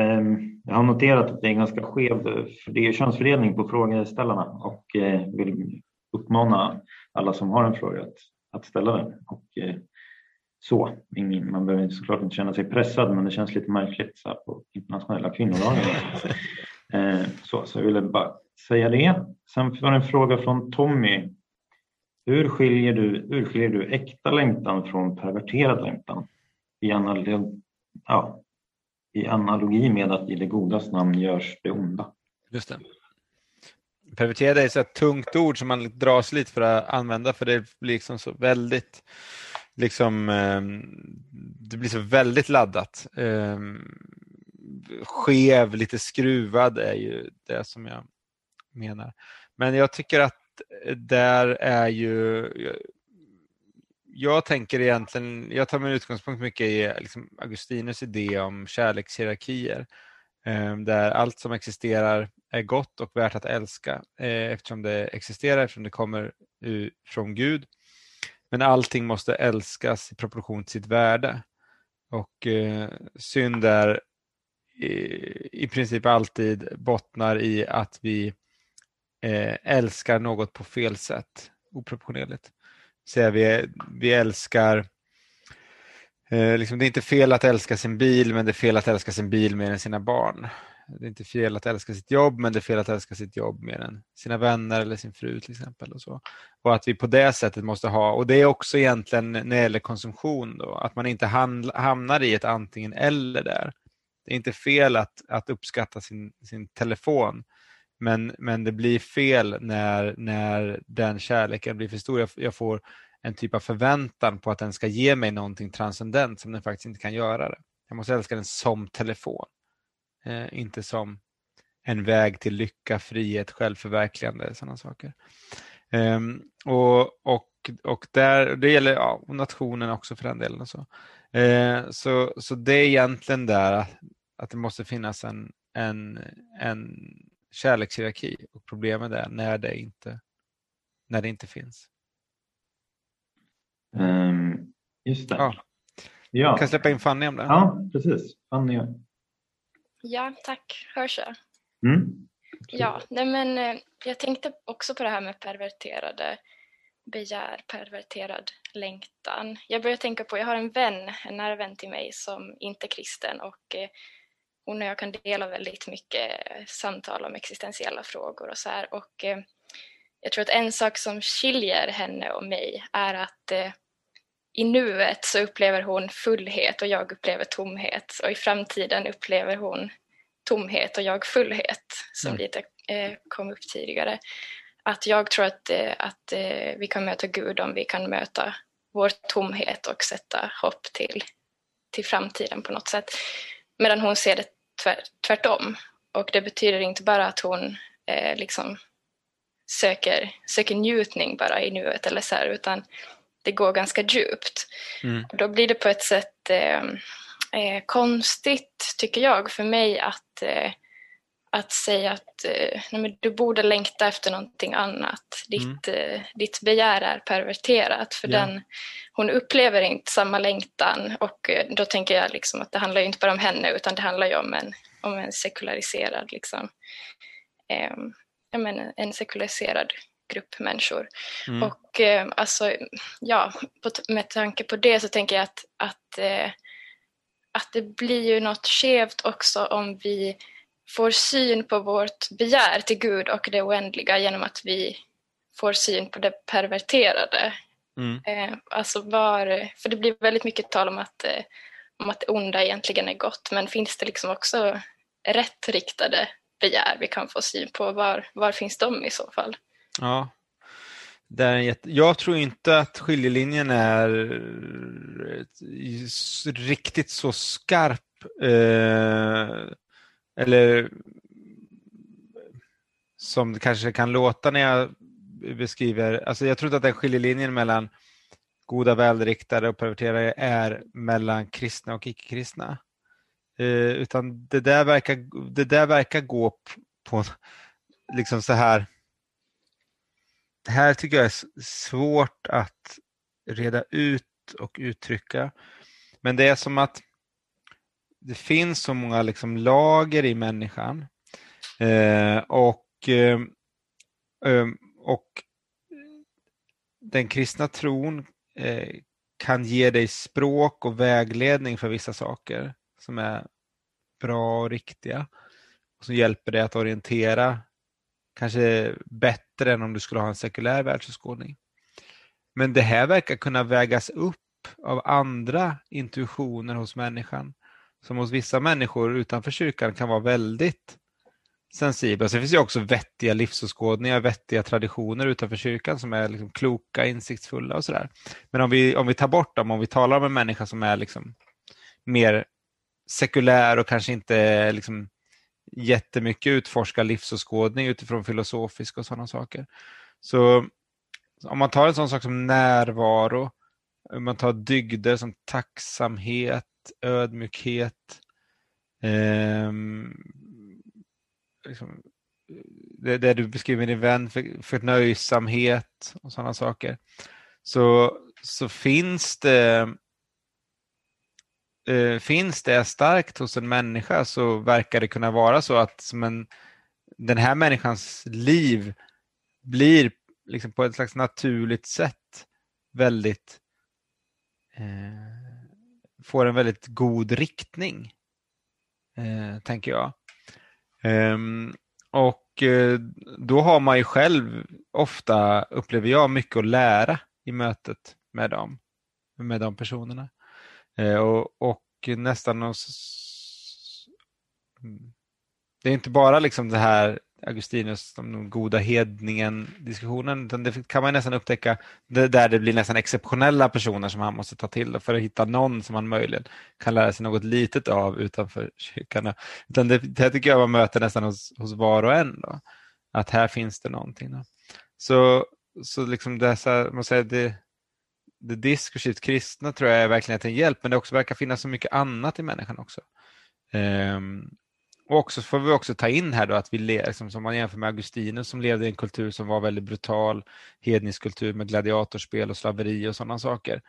eh, jag har noterat att det är en ganska skev för könsfördelning på frågeställarna och eh, vill uppmana alla som har en fråga att, att ställa den. Och, eh, så. Ingen, man behöver såklart inte känna sig pressad men det känns lite märkligt så på internationella kvinnodagen. [laughs] eh, så, så jag ville bara säga det. Sen var det en fråga från Tommy. Hur skiljer du, hur skiljer du äkta längtan från perverterad längtan? I, analog, ja, I analogi med att i det godas namn görs det onda. Just det perverterade är ett tungt ord som man dras lite för att använda för det blir liksom så väldigt liksom ehm, det blir så väldigt laddat. Ehm, skev, lite skruvad är ju det som jag menar. Men jag tycker att där är ju jag tänker egentligen, jag tar min utgångspunkt mycket i liksom Augustinus idé om kärlekshierarkier. Ehm, där allt som existerar är gott och värt att älska eh, eftersom det existerar, eftersom det kommer från Gud. Men allting måste älskas i proportion till sitt värde. Och eh, synd är i, princip alltid bottnar i att vi eh, älskar något på fel sätt, oproportionerligt. Så vi, vi älskar Eh, liksom, det är inte fel att älska sin bil, men det är fel att älska sin bil mer än sina barn. Det är inte fel att älska sitt jobb, men det är fel att älska sitt jobb mer än sina vänner eller sin fru till exempel. Och, så. och att vi på det sättet måste ha, och det är också egentligen när det gäller konsumtion, då, att man inte hamnar i ett antingen eller där. Det är inte fel att, att uppskatta sin, sin telefon, men, men det blir fel när, när den kärleken blir för stor. Jag, jag får en typ av förväntan på att den ska ge mig någonting transcendent som den faktiskt inte kan göra det. Jag måste älska den som telefon, eh, inte som en väg till lycka, frihet, självförverkligande, sådana saker. Um, och, och, och där, det gäller ja, nationen också för den delen. Och så. Uh, så, så det är egentligen där att det måste finnas en, en, en kärlekshierarki och problemet är när det inte, när det inte finns. Um, just det. Ja. Ja. Jag kan släppa in Fanny om det. Ja, precis. Fanny. Ja, tack. Hörs jag? Mm. Ja, nej men eh, jag tänkte också på det här med perverterade begär, perverterad längtan. Jag började tänka på, jag har en vän, en nära vän till mig som inte är kristen och eh, hon och jag kan dela väldigt mycket samtal om existentiella frågor och så här. Och eh, jag tror att en sak som skiljer henne och mig är att i nuet så upplever hon fullhet och jag upplever tomhet och i framtiden upplever hon tomhet och jag fullhet som mm. lite eh, kom upp tidigare. Att jag tror att, eh, att eh, vi kan möta Gud om vi kan möta vår tomhet och sätta hopp till, till framtiden på något sätt. Medan hon ser det tvär, tvärtom. Och det betyder inte bara att hon eh, liksom söker, söker njutning bara i nuet eller så här, utan det går ganska djupt. Mm. Då blir det på ett sätt eh, eh, konstigt, tycker jag, för mig att, eh, att säga att eh, nej, du borde längta efter någonting annat. Ditt, mm. Eh, ditt begär är perverterat, för ja. den, hon upplever inte samma längtan. Och eh, då tänker jag liksom att det handlar ju inte bara om henne, utan det handlar ju om en, om en sekulariserad liksom, jag menar, en sekulariserad grupp människor. Mm. Och eh, alltså, ja, med tanke på det så tänker jag att, att, eh, att det blir ju något skevt också om vi får syn på vårt begär till Gud och det oändliga genom att vi får syn på det perverterade. Mm. Eh, alltså var, för det blir väldigt mycket tal om att, eh, om att det onda egentligen är gott, men finns det liksom också rätt riktade begär vi kan få syn på? Var, var finns de i så fall? Ja. Det är jätte... Jag tror inte att skiljelinjen är eh, riktigt så skarp. Eh, eller som det kanske kan låta när jag beskriver. Alltså jag tror inte att den skiljelinjen mellan goda, välriktade och perverterade är mellan kristna och icke-kristna. Eh, utan det där, verkar, det där verkar gå på liksom så här det här tycker jag är svårt att reda ut och uttrycka. Men det är som att det finns så många liksom lager i människan. Eh, och, eh, eh, och den kristna tron eh, kan ge dig språk och vägledning för vissa saker som är bra och riktiga. Och som hjälper dig att orientera kanske bättre än om du skulle ha en sekulär världsåskådning. Men det här verkar kunna vägas upp av andra intuitioner hos människan som hos vissa människor utanför kyrkan kan vara väldigt sensibla. Sen finns det också vettiga livsåskådningar, vettiga traditioner utanför kyrkan som är liksom kloka, insiktsfulla och sådär. Men om vi, om vi tar bort dem, om vi talar om en människa som är liksom mer sekulär och kanske inte eh, liksom jättemycket utforska livsåskådning utifrån filosofisk och sådana saker. Så om man tar en sån sak som närvaro, om man tar dygder som tacksamhet, ödmjukhet, eh, liksom, det, det, du beskriver med din vän, för, förnöjsamhet och sådana saker, så, så finns det eh, finns det starkt hos en människa så verkar det kunna vara så att som en, den här människans liv blir liksom på ett slags naturligt sätt väldigt eh, får en väldigt god riktning, eh, tänker jag. Um, och eh, då har man ju själv ofta, upplever jag, mycket att lära i mötet med dem, med de personerna. Eh, och, och nästan någon... Mm. Det är inte bara liksom det här Augustinus, de goda hedningen-diskussionen, utan det kan man nästan upptäcka det där det blir nästan exceptionella personer som han måste ta till för att hitta någon som han möjligen kan lära sig något litet av utanför kyrkan. Utan det, det tycker jag man möter nästan hos, hos var och en, då, att här finns det någonting. Då. Så, så liksom dessa, man säger, det, det diskursivt kristna tror jag är verkligen en hjälp, men det också verkar finnas så mycket annat i människan också. Um, och också får vi också ta in här då att vi liksom, som man jämför med Augustinus som levde i en kultur som var väldigt brutal, hednisk kultur med gladiatorspel och slaveri och sådana saker.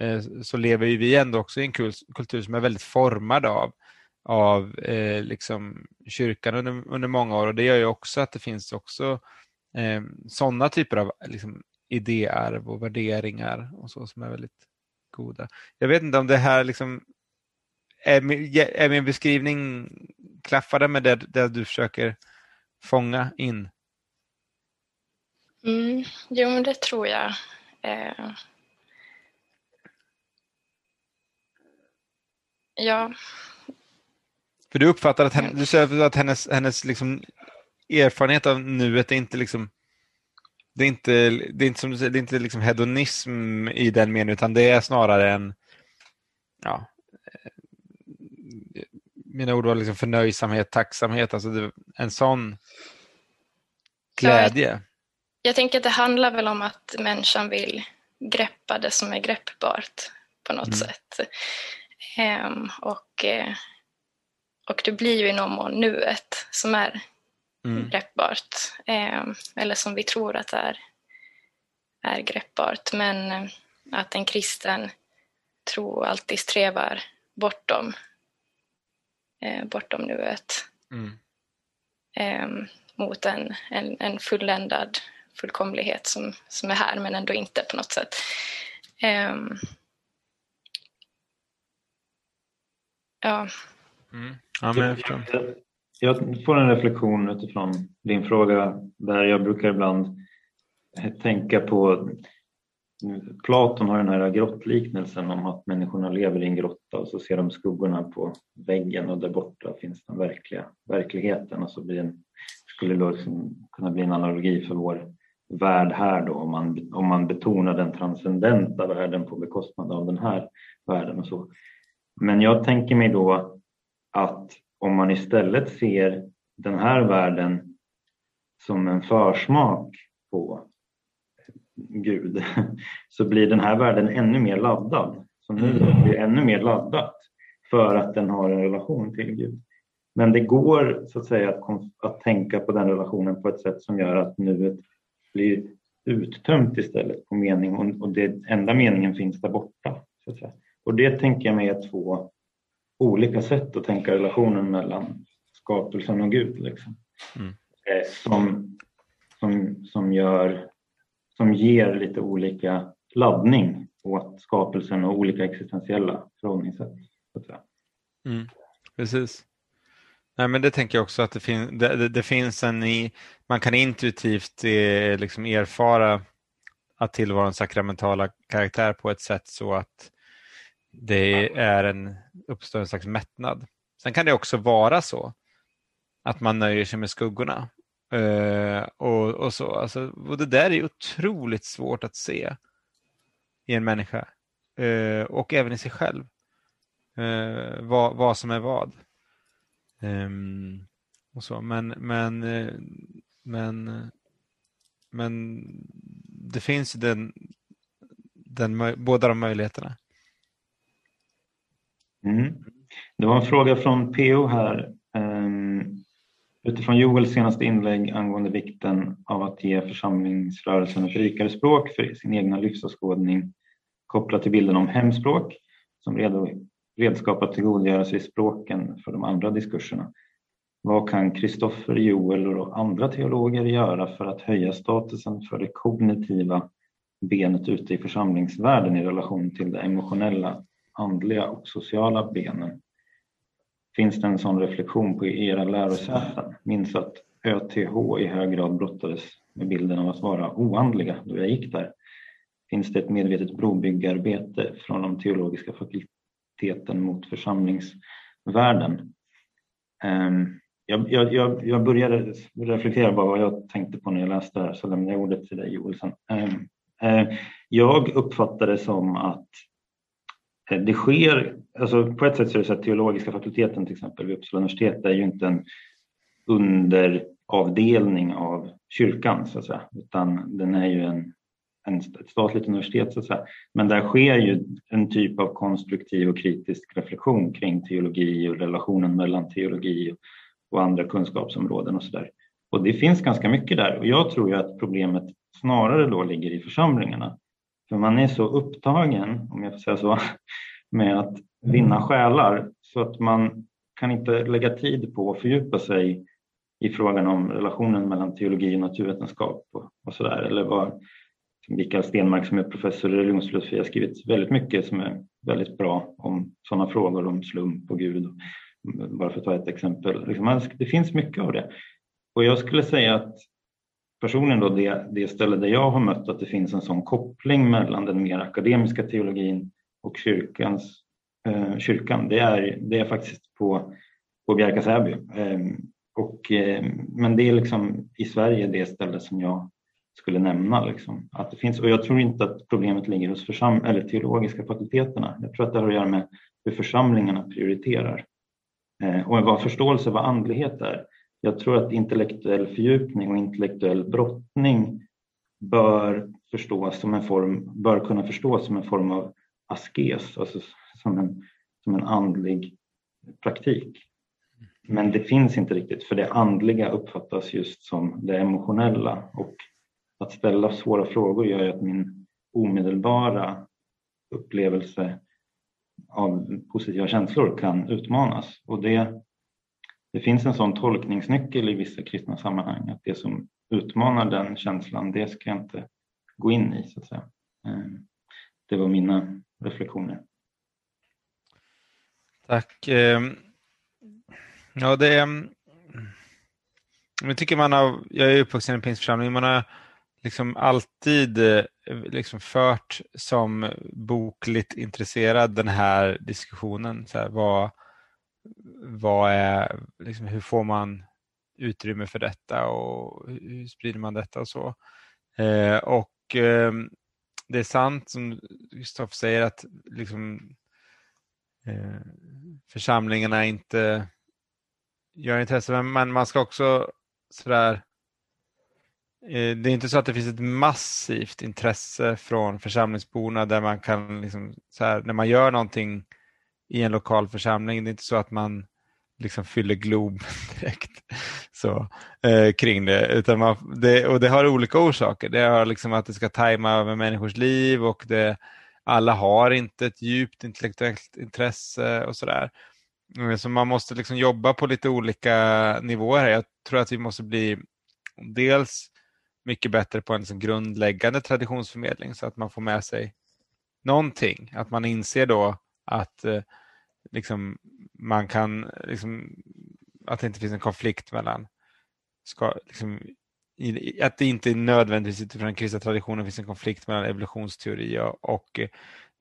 Eh, så lever ju vi ändå också i en kultur som är väldigt formad av, av eh, liksom kyrkan under, under många år och det gör ju också att det finns också eh, sådana typer av liksom, idéarv och värderingar och så som är väldigt goda. Jag vet inte om det här liksom är min, är min beskrivning klaffade med det, det du försöker fånga in? Mm, jo, men det tror jag. Eh, ja. För du uppfattar att, henne, du säger att hennes, hennes liksom erfarenhet av nuet är inte liksom det är inte, det är inte, som du säger, det är inte liksom hedonism i den meningen utan det är snarare en ja, mina ord var liksom förnöjsamhet, tacksamhet, alltså det, en sån glädje. Jag, jag tänker att det handlar väl om att människan vill greppa det som är greppbart på något mm. sätt. Um, och, eh, och det blir ju i någon mån nuet som är mm. greppbart. Um, eller som vi tror att det är, är greppbart. Men uh, att en kristen tro alltid strävar bortom eh, bortom nuet. Mm. Eh, mot en, en, en fulländad fullkomlighet som, som är här men ändå inte på något sätt. Eh, ja. Mm. ja men jag, jag får en reflektion utifrån din fråga där jag brukar ibland tänka på Platon har den här grottliknelsen om att människorna lever i en grotta och så ser de skuggorna på väggen och där borta finns den verkliga verkligheten och så blir en, skulle det liksom kunna bli en analogi för vår värld här då om man, om man betonar den transcendenta världen på bekostnad av den här världen och så. Men jag tänker mig då att om man istället ser den här världen som en försmak på Gud så blir den här världen ännu mer laddad. Så nu mm. blir ännu mer laddat för att den har en relation till Gud. Men det går så att säga att, att tänka på den relationen på ett sätt som gör att nuet blir uttömt istället på mening och, och det enda meningen finns där borta. Och det tänker jag mig är två olika sätt att tänka relationen mellan skapelsen och Gud. Liksom. Mm. Eh, som, som, som gör som ger lite olika laddning åt skapelsen och olika existentiella förhållningssätt. Mm, precis. Nej, men det tänker jag också att det, fin det, det, det finns en i, man kan intuitivt eh, liksom erfara att tillvarons sakramentala karaktär på ett sätt så att det är en, uppstår en slags mättnad. Sen kan det också vara så att man nöjer sig med skuggorna Uh, och, och, så. Alltså, och det där är otroligt svårt att se i en människa uh, och även i sig själv. Uh, vad, vad som är vad. Um, och så. Men, men, men, men det finns den, den, båda de möjligheterna. Mm. Det var en fråga från PO här. Um, Utifrån Joels senaste inlägg angående vikten av att ge församlingsrörelsen ett rikare språk för sin egna livsåskådning kopplat till bilden om hemspråk som redskap att tillgodogöra sig språken för de andra diskurserna. Vad kan Kristoffer, Joel och andra teologer göra för att höja statusen för det kognitiva benet ute i församlingsvärlden i relation till det emotionella, andliga och sociala benen Finns det en sån reflektion på era lärosäten? Minns att ÖTH i hög grad brottades med bilden av att vara oandliga då jag gick där. Finns det ett medvetet brobyggarbete från de teologiska fakulteten mot församlingsvärlden? Ehm, jag, jag, jag började reflektera bara vad jag tänkte på när jag läste det här så lämnar jag ordet till dig Joel sen. Ehm, eh, jag uppfattar det som att Eh, det sker, alltså på ett sätt så är det så att teologiska fakulteten till exempel vid Uppsala universitet är ju inte en underavdelning av kyrkan så att säga, utan den är ju en, en, ett statligt universitet så att säga. Men där sker ju en typ av konstruktiv och kritisk reflektion kring teologi och relationen mellan teologi och, och andra kunskapsområden och så där. Och det finns ganska mycket där och jag tror ju att problemet snarare då ligger i församlingarna. För man är så upptagen, om jag får säga så, med att vinna själar så att man kan inte lägga tid på att fördjupa sig i frågan om relationen mellan teologi och naturvetenskap och, och där. Eller vad Mikael Stenmark som är professor i religionsfilosofi har skrivit väldigt mycket som är väldigt bra om sådana frågor om slump och Gud. Bara för att ta ett exempel. Liksom, det finns mycket av det. Och jag skulle säga att personligen då det, det ställe där jag har mött att det finns en sån koppling mellan den mer akademiska teologin och kyrkans, eh, kyrkan, det är, det är faktiskt på, på Bjärka Säby. Eh, och, eh, men det är liksom i Sverige det ställe som jag skulle nämna. Liksom, att det finns, och jag tror inte att problemet ligger hos försam, eller teologiska fakulteterna. Jag tror att det har att göra med hur församlingarna prioriterar eh, och vad förståelse vad andlighet är. Jag tror att intellektuell fördjupning och intellektuell brottning bör, förstås som en form, bör kunna förstås som en form av askes, alltså som en, som en andlig praktik. Men det finns inte riktigt, för det andliga uppfattas just som det emotionella och att ställa svåra frågor gör ju att min omedelbara upplevelse av positiva känslor kan utmanas och det det finns en sån tolkningsnyckel i vissa kristna sammanhang att det som utmanar den känslan, det ska jag inte gå in i så att säga. Eh, det var mina reflektioner. Tack. Eh, ja, det är... Jag tycker man har, jag är uppvuxen i en pingstförsamling, man har liksom alltid eh, liksom fört som bokligt intresserad den här diskussionen. Så här, vad, vad är, liksom, hur får man utrymme för detta och hur sprider man detta och så. Eh, och eh, det är sant som Gustav säger att liksom, eh, församlingarna inte gör intresse, men man ska också sådär eh, det är inte så att det finns ett massivt intresse från församlingsborna där man kan, liksom, så här, när man gör någonting i en lokal församling. Det är inte så att man liksom fyller Globen [laughs] direkt så, eh, kring det. Utan man, det. Och det har olika orsaker. Det har liksom att det ska tajma över människors liv och det, alla har inte ett djupt intellektuellt intresse och sådär. Mm, så man måste liksom jobba på lite olika nivåer. Jag tror att vi måste bli dels mycket bättre på en liksom grundläggande traditionsförmedling så att man får med sig någonting. Att man inser då att eh, liksom, man kan, liksom, att det inte finns en konflikt mellan, ska, liksom, i, att det inte nödvändigtvis utifrån den kristna traditionen finns en konflikt mellan evolutionsteori och,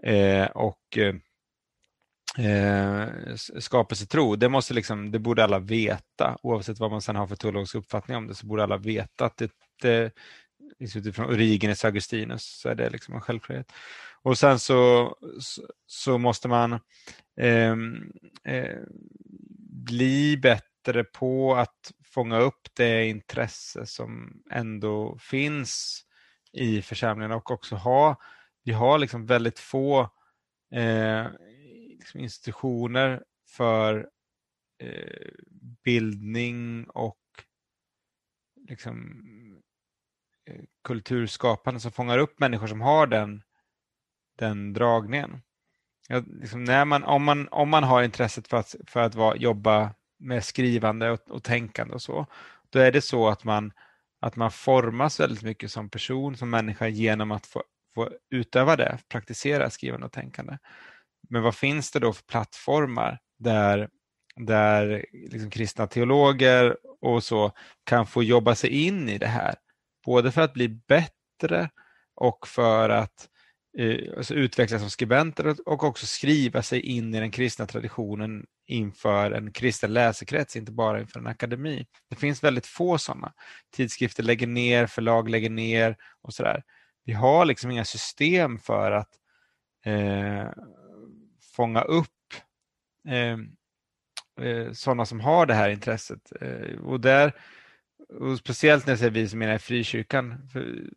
eh, och eh, skapelsetro. Det, måste liksom, det borde alla veta, oavsett vad man sedan har för teologisk uppfattning om det, så borde alla veta att det, det liksom utifrån Origenes Augustinus så är det liksom en självklarhet. Och sen så, så, så måste man eh, eh, bli bättre på att fånga upp det intresse som ändå finns i församlingen och också ha, vi har liksom väldigt få eh, liksom institutioner för eh, bildning och liksom, eh, kulturskapande som fångar upp människor som har den den dragningen. Ja, liksom när man, om, man, om man har intresset för att, för att vara, jobba med skrivande och, och tänkande och så, då är det så att man, att man formas väldigt mycket som person, som människa genom att få, få utöva det, praktisera skrivande och tänkande. Men vad finns det då för plattformar där, där liksom kristna teologer och så kan få jobba sig in i det här? Både för att bli bättre och för att eh, Eh, alltså utvecklas som skribenter och också skriva sig in i den kristna traditionen inför en kristen läsekrets, inte bara inför en akademi. Det finns väldigt få sådana. Tidskrifter lägger ner, förlag lägger ner och sådär. Vi har liksom inga system för att eh, fånga upp eh, eh, sådana som har det här intresset. Eh, och där, och speciellt när jag säger vi som menar frikyrkan, för,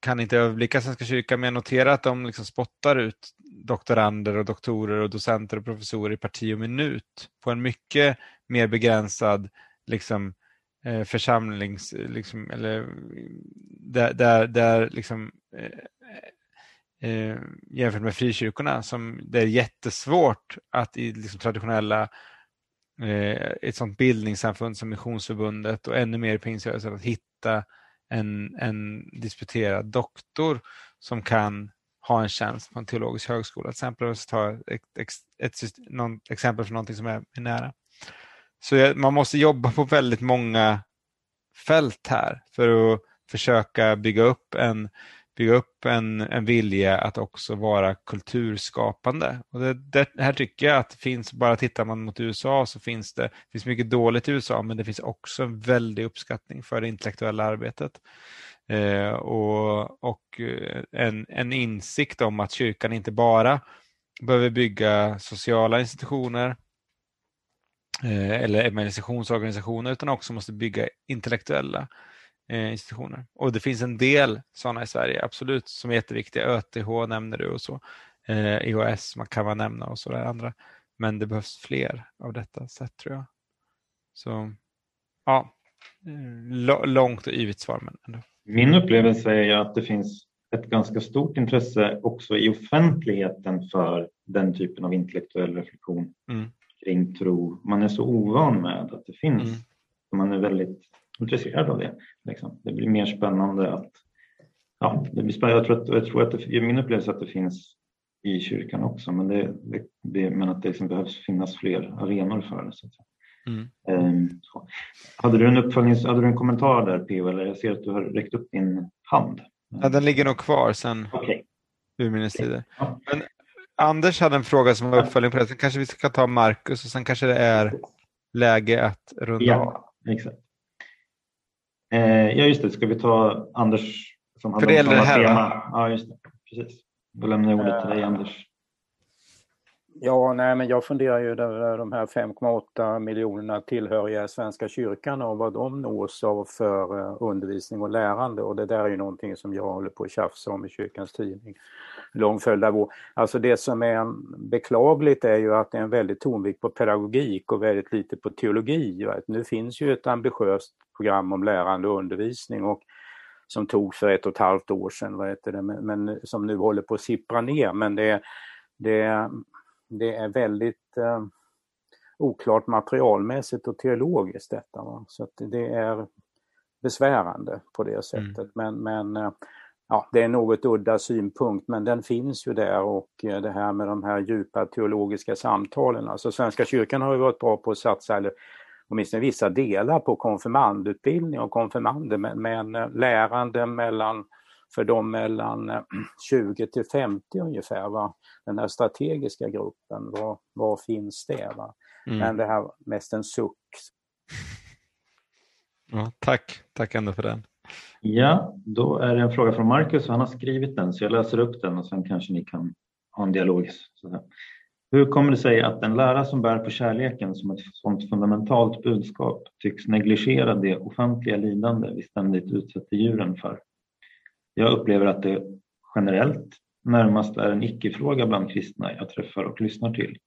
kan inte överblicka Svenska kyrkan, men jag noterar att de liksom spottar ut doktorander och doktorer och docenter och professorer i parti och minut på en mycket mer begränsad liksom, eh, församlings... Liksom, eller, där, där, där liksom, eh, eh, jämfört med frikyrkorna, som det är jättesvårt att i liksom, traditionella eh, ett sånt bildningssamfund som Missionsförbundet och ännu mer i pingströrelsen att hitta en, en disputerad doktor som kan ha en tjänst på en teologisk högskola. Till exempel, jag ta ett, ett, ett, någon, exempel för någonting som är, är nära. Så man måste jobba på väldigt många fält här för att försöka bygga upp en, bygga upp en, en vilja att också vara kulturskapande. Och det, det, här tycker jag att det finns, bara tittar man mot USA så finns det, det finns mycket dåligt i USA men det finns också en väldig uppskattning för det intellektuella arbetet. Eh, och och eh, en, en insikt om att kyrkan inte bara behöver bygga sociala institutioner eh, eller evangelisationsorganisationer utan också måste bygga intellektuella eh, institutioner. Och det finns en del sådana i Sverige, absolut, som är jätteviktiga. ÖTH nämner du och så. Eh, EHS man kan man nämna och så där andra. Men det behövs fler av detta sätt tror jag. Så ja, eh, långt och yvigt svar men ändå. Min upplevelse är ju att det finns ett ganska stort intresse också i offentligheten för den typen av intellektuell reflektion mm. kring tro. Man är så ovan med att det finns. Mm. Man är väldigt intresserad av det. Liksom. Det blir mer spännande att Ja, det blir spännande. Jag tror att, jag tror att det, min upplevelse att det finns i kyrkan också, men, det, det, det men att det liksom behövs finnas fler arenor för det. Så mm. um, så. Hade, du en uppföljnings, hade du en kommentar där P.O. Eller jag ser att du har räckt upp din hand. Ja, den ligger nog kvar sen okay. urminnes tider. Ja. Men Anders hade en fråga som var uppföljning på det. Sen kanske vi ska ta Marcus och sen kanske det är läge att runda ja, av. Exakt. Eh, ja, just det. Ska vi ta Anders som hade För det här, tema? Ja, just det. Precis. Då lämnar jag ordet till dig, Anders. Ja, nej, men jag funderar ju där de här 5,8 miljonerna tillhöriga Svenska kyrkan och vad de nås av för eh, undervisning och lärande och det där är ju någonting som jag håller på att tjafsa om i kyrkans tidning. Lång följd av år. Alltså det som är beklagligt är ju att det är en väldigt tonvikt på pedagogik och väldigt lite på teologi. Nu finns ju ett ambitiöst program om lärande och undervisning och som tog för ett och ett halvt år sedan, vad heter det, men, men som nu håller på att sippra ner. Men det, det, det är väldigt eh, oklart materialmässigt och teologiskt detta. Va? Så det är besvärande på det mm. sättet. Mm. Men, men eh, ja, det är något udda synpunkt men den finns ju där och eh, det här med de här djupa teologiska samtalen. Alltså Svenska kyrkan har ju varit bra på att satsa, eller åtminstone vissa delar på konfirmandutbildning och konfirmander men, men eh, lärande mellan för de mellan 20 eh, [clears throat] till 50 ungefär, va? den här strategiska gruppen, var, var finns det? Va? Mm. Men det här mest en suck. Ja, tack, tack ändå för den. Ja, då är det en fråga från Marcus han har skrivit den så jag läser upp den och sen kanske ni kan ha en dialog. Hur kommer det sig att en lära som bär på kärleken som ett sådant fundamentalt budskap tycks negligera det offentliga lidande vi ständigt utsätter djuren för? Jag upplever att det generellt närmast är en icke-fråga bland kristna jag träffar och lyssnar till.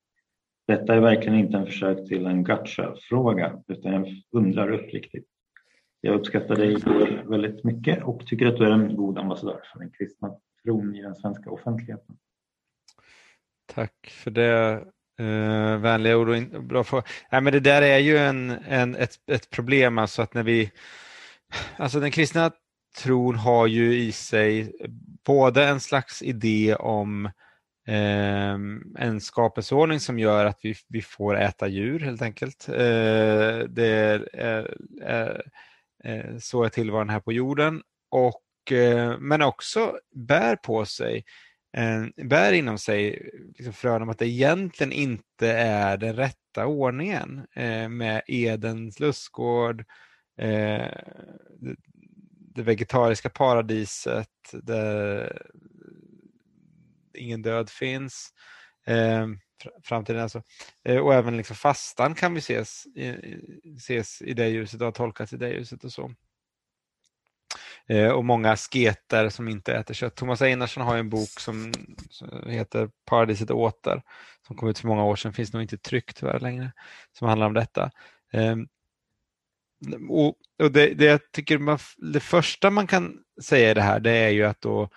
Detta är verkligen inte en försök till en gacha-fråga, utan jag undrar uppriktigt. Jag uppskattar dig väldigt mycket och tycker att du är en god ambassadör för den kristna tron i den svenska offentligheten. Tack för det uh, vänliga ord och bra fråga. Nej, men det där är ju en, en, ett, ett problem, alltså att när vi... Alltså den kristna tron har ju i sig både en slags idé om eh, en skapelseordning som gör att vi, vi får äta djur helt enkelt. Eh, det är, är, är, så är tillvaron här på jorden. Och, eh, men också bär på sig eh, bär inom sig liksom frön om att det egentligen inte är den rätta ordningen eh, med Edens lustgård, eh, det, vegetariska paradiset där ingen död finns. Eh, framtiden alltså. Eh, och även liksom fastan kan vi ses, ses i det ljuset och har tolkats i det ljuset och så. Eh, och många sketer som inte äter kött. Thomas Einarsson har en bok som, heter Paradiset åter som kom ut för många år sedan, finns nog inte tryckt tyvärr längre, som handlar om detta. Ehm, och, och det, det, jag tycker man, det första man kan säga i det här det är ju att då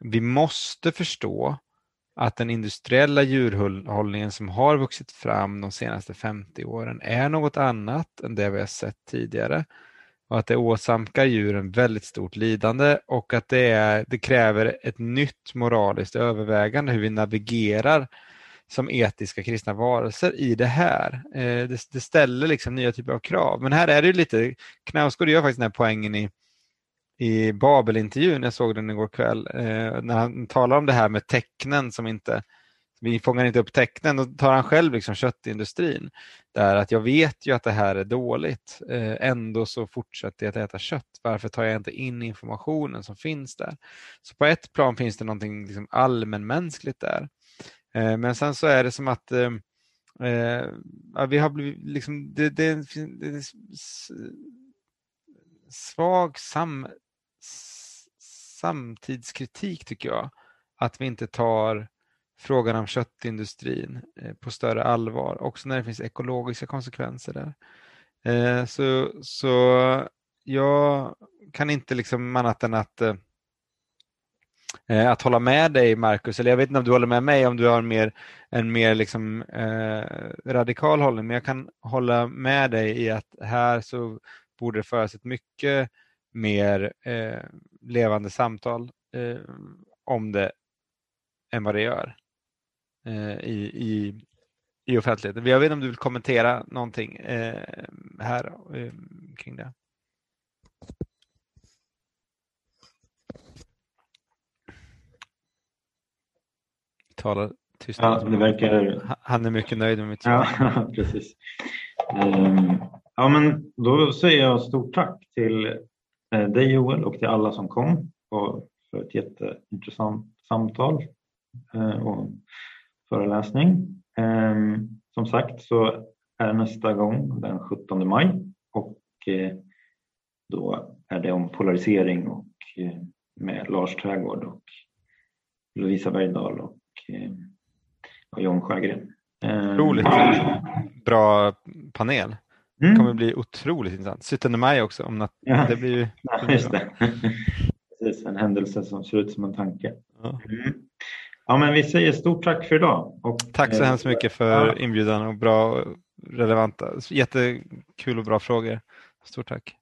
vi måste förstå att den industriella djurhållningen som har vuxit fram de senaste 50 åren är något annat än det vi har sett tidigare. Och att det åsamkar djuren väldigt stort lidande och att det, är, det kräver ett nytt moraliskt övervägande hur vi navigerar som etiska kristna varelser i det här. Eh, det, det, ställer liksom nya typer av krav. Men här är det lite, Knausgård gör faktiskt den här poängen i, i Babel-intervjun, jag såg den igår kväll, eh, när han talar om det här med tecknen som inte vi fångar inte upp tecknen, då tar han själv liksom köttindustrin. Där att jag vet ju att det här är dåligt, eh, ändå så fortsätter jag att äta kött. Varför tar jag inte in informationen som finns där? Så på ett plan finns det någonting liksom allmänmänskligt där. Eh, men sen så är det som att eh, eh vi har blivit liksom, det, det, det är svag sam, samtidskritik tycker jag. Att vi inte tar frågan om köttindustrin eh, på större allvar, också när det finns ekologiska konsekvenser där. Eh, så, så jag kan inte liksom annat än att Eh, att hålla med dig Marcus, eller jag vet inte om du håller med mig om du har en mer, en mer liksom, eh, radikal hållning, men jag kan hålla med dig i att här så borde det föras ett mycket mer eh, levande samtal eh, om det än vad det gör. Eh, i, i, i offentligheten. Jag vet inte om du vill kommentera någonting eh, här eh, kring det. Talar tyst. Ja, det verkar... Han är mycket nöjd med mitt svar. Ja, [laughs] precis. Um, ja, men då säger jag stort tack till dig Joel och till alla som kom och för ett jätteintressant samtal. Och föreläsning. Ehm, som sagt så är nästa gång den 17 maj och eh, då är det om polarisering och eh, med Lars Trägård och Lovisa Bergdahl och, eh, och John Sjögren. Otroligt bra panel. Det mm. kommer bli otroligt intressant. 17 maj också. Om natt. Ja. Det blir, [laughs] det Just det. [laughs] Precis, en händelse som ser ut som en tanke. Ja. Mm. Ja, men vi säger stort tack för idag. Och, tack så eh, hemskt mycket för inbjudan och bra relevanta, jättekul och bra frågor. Stort tack.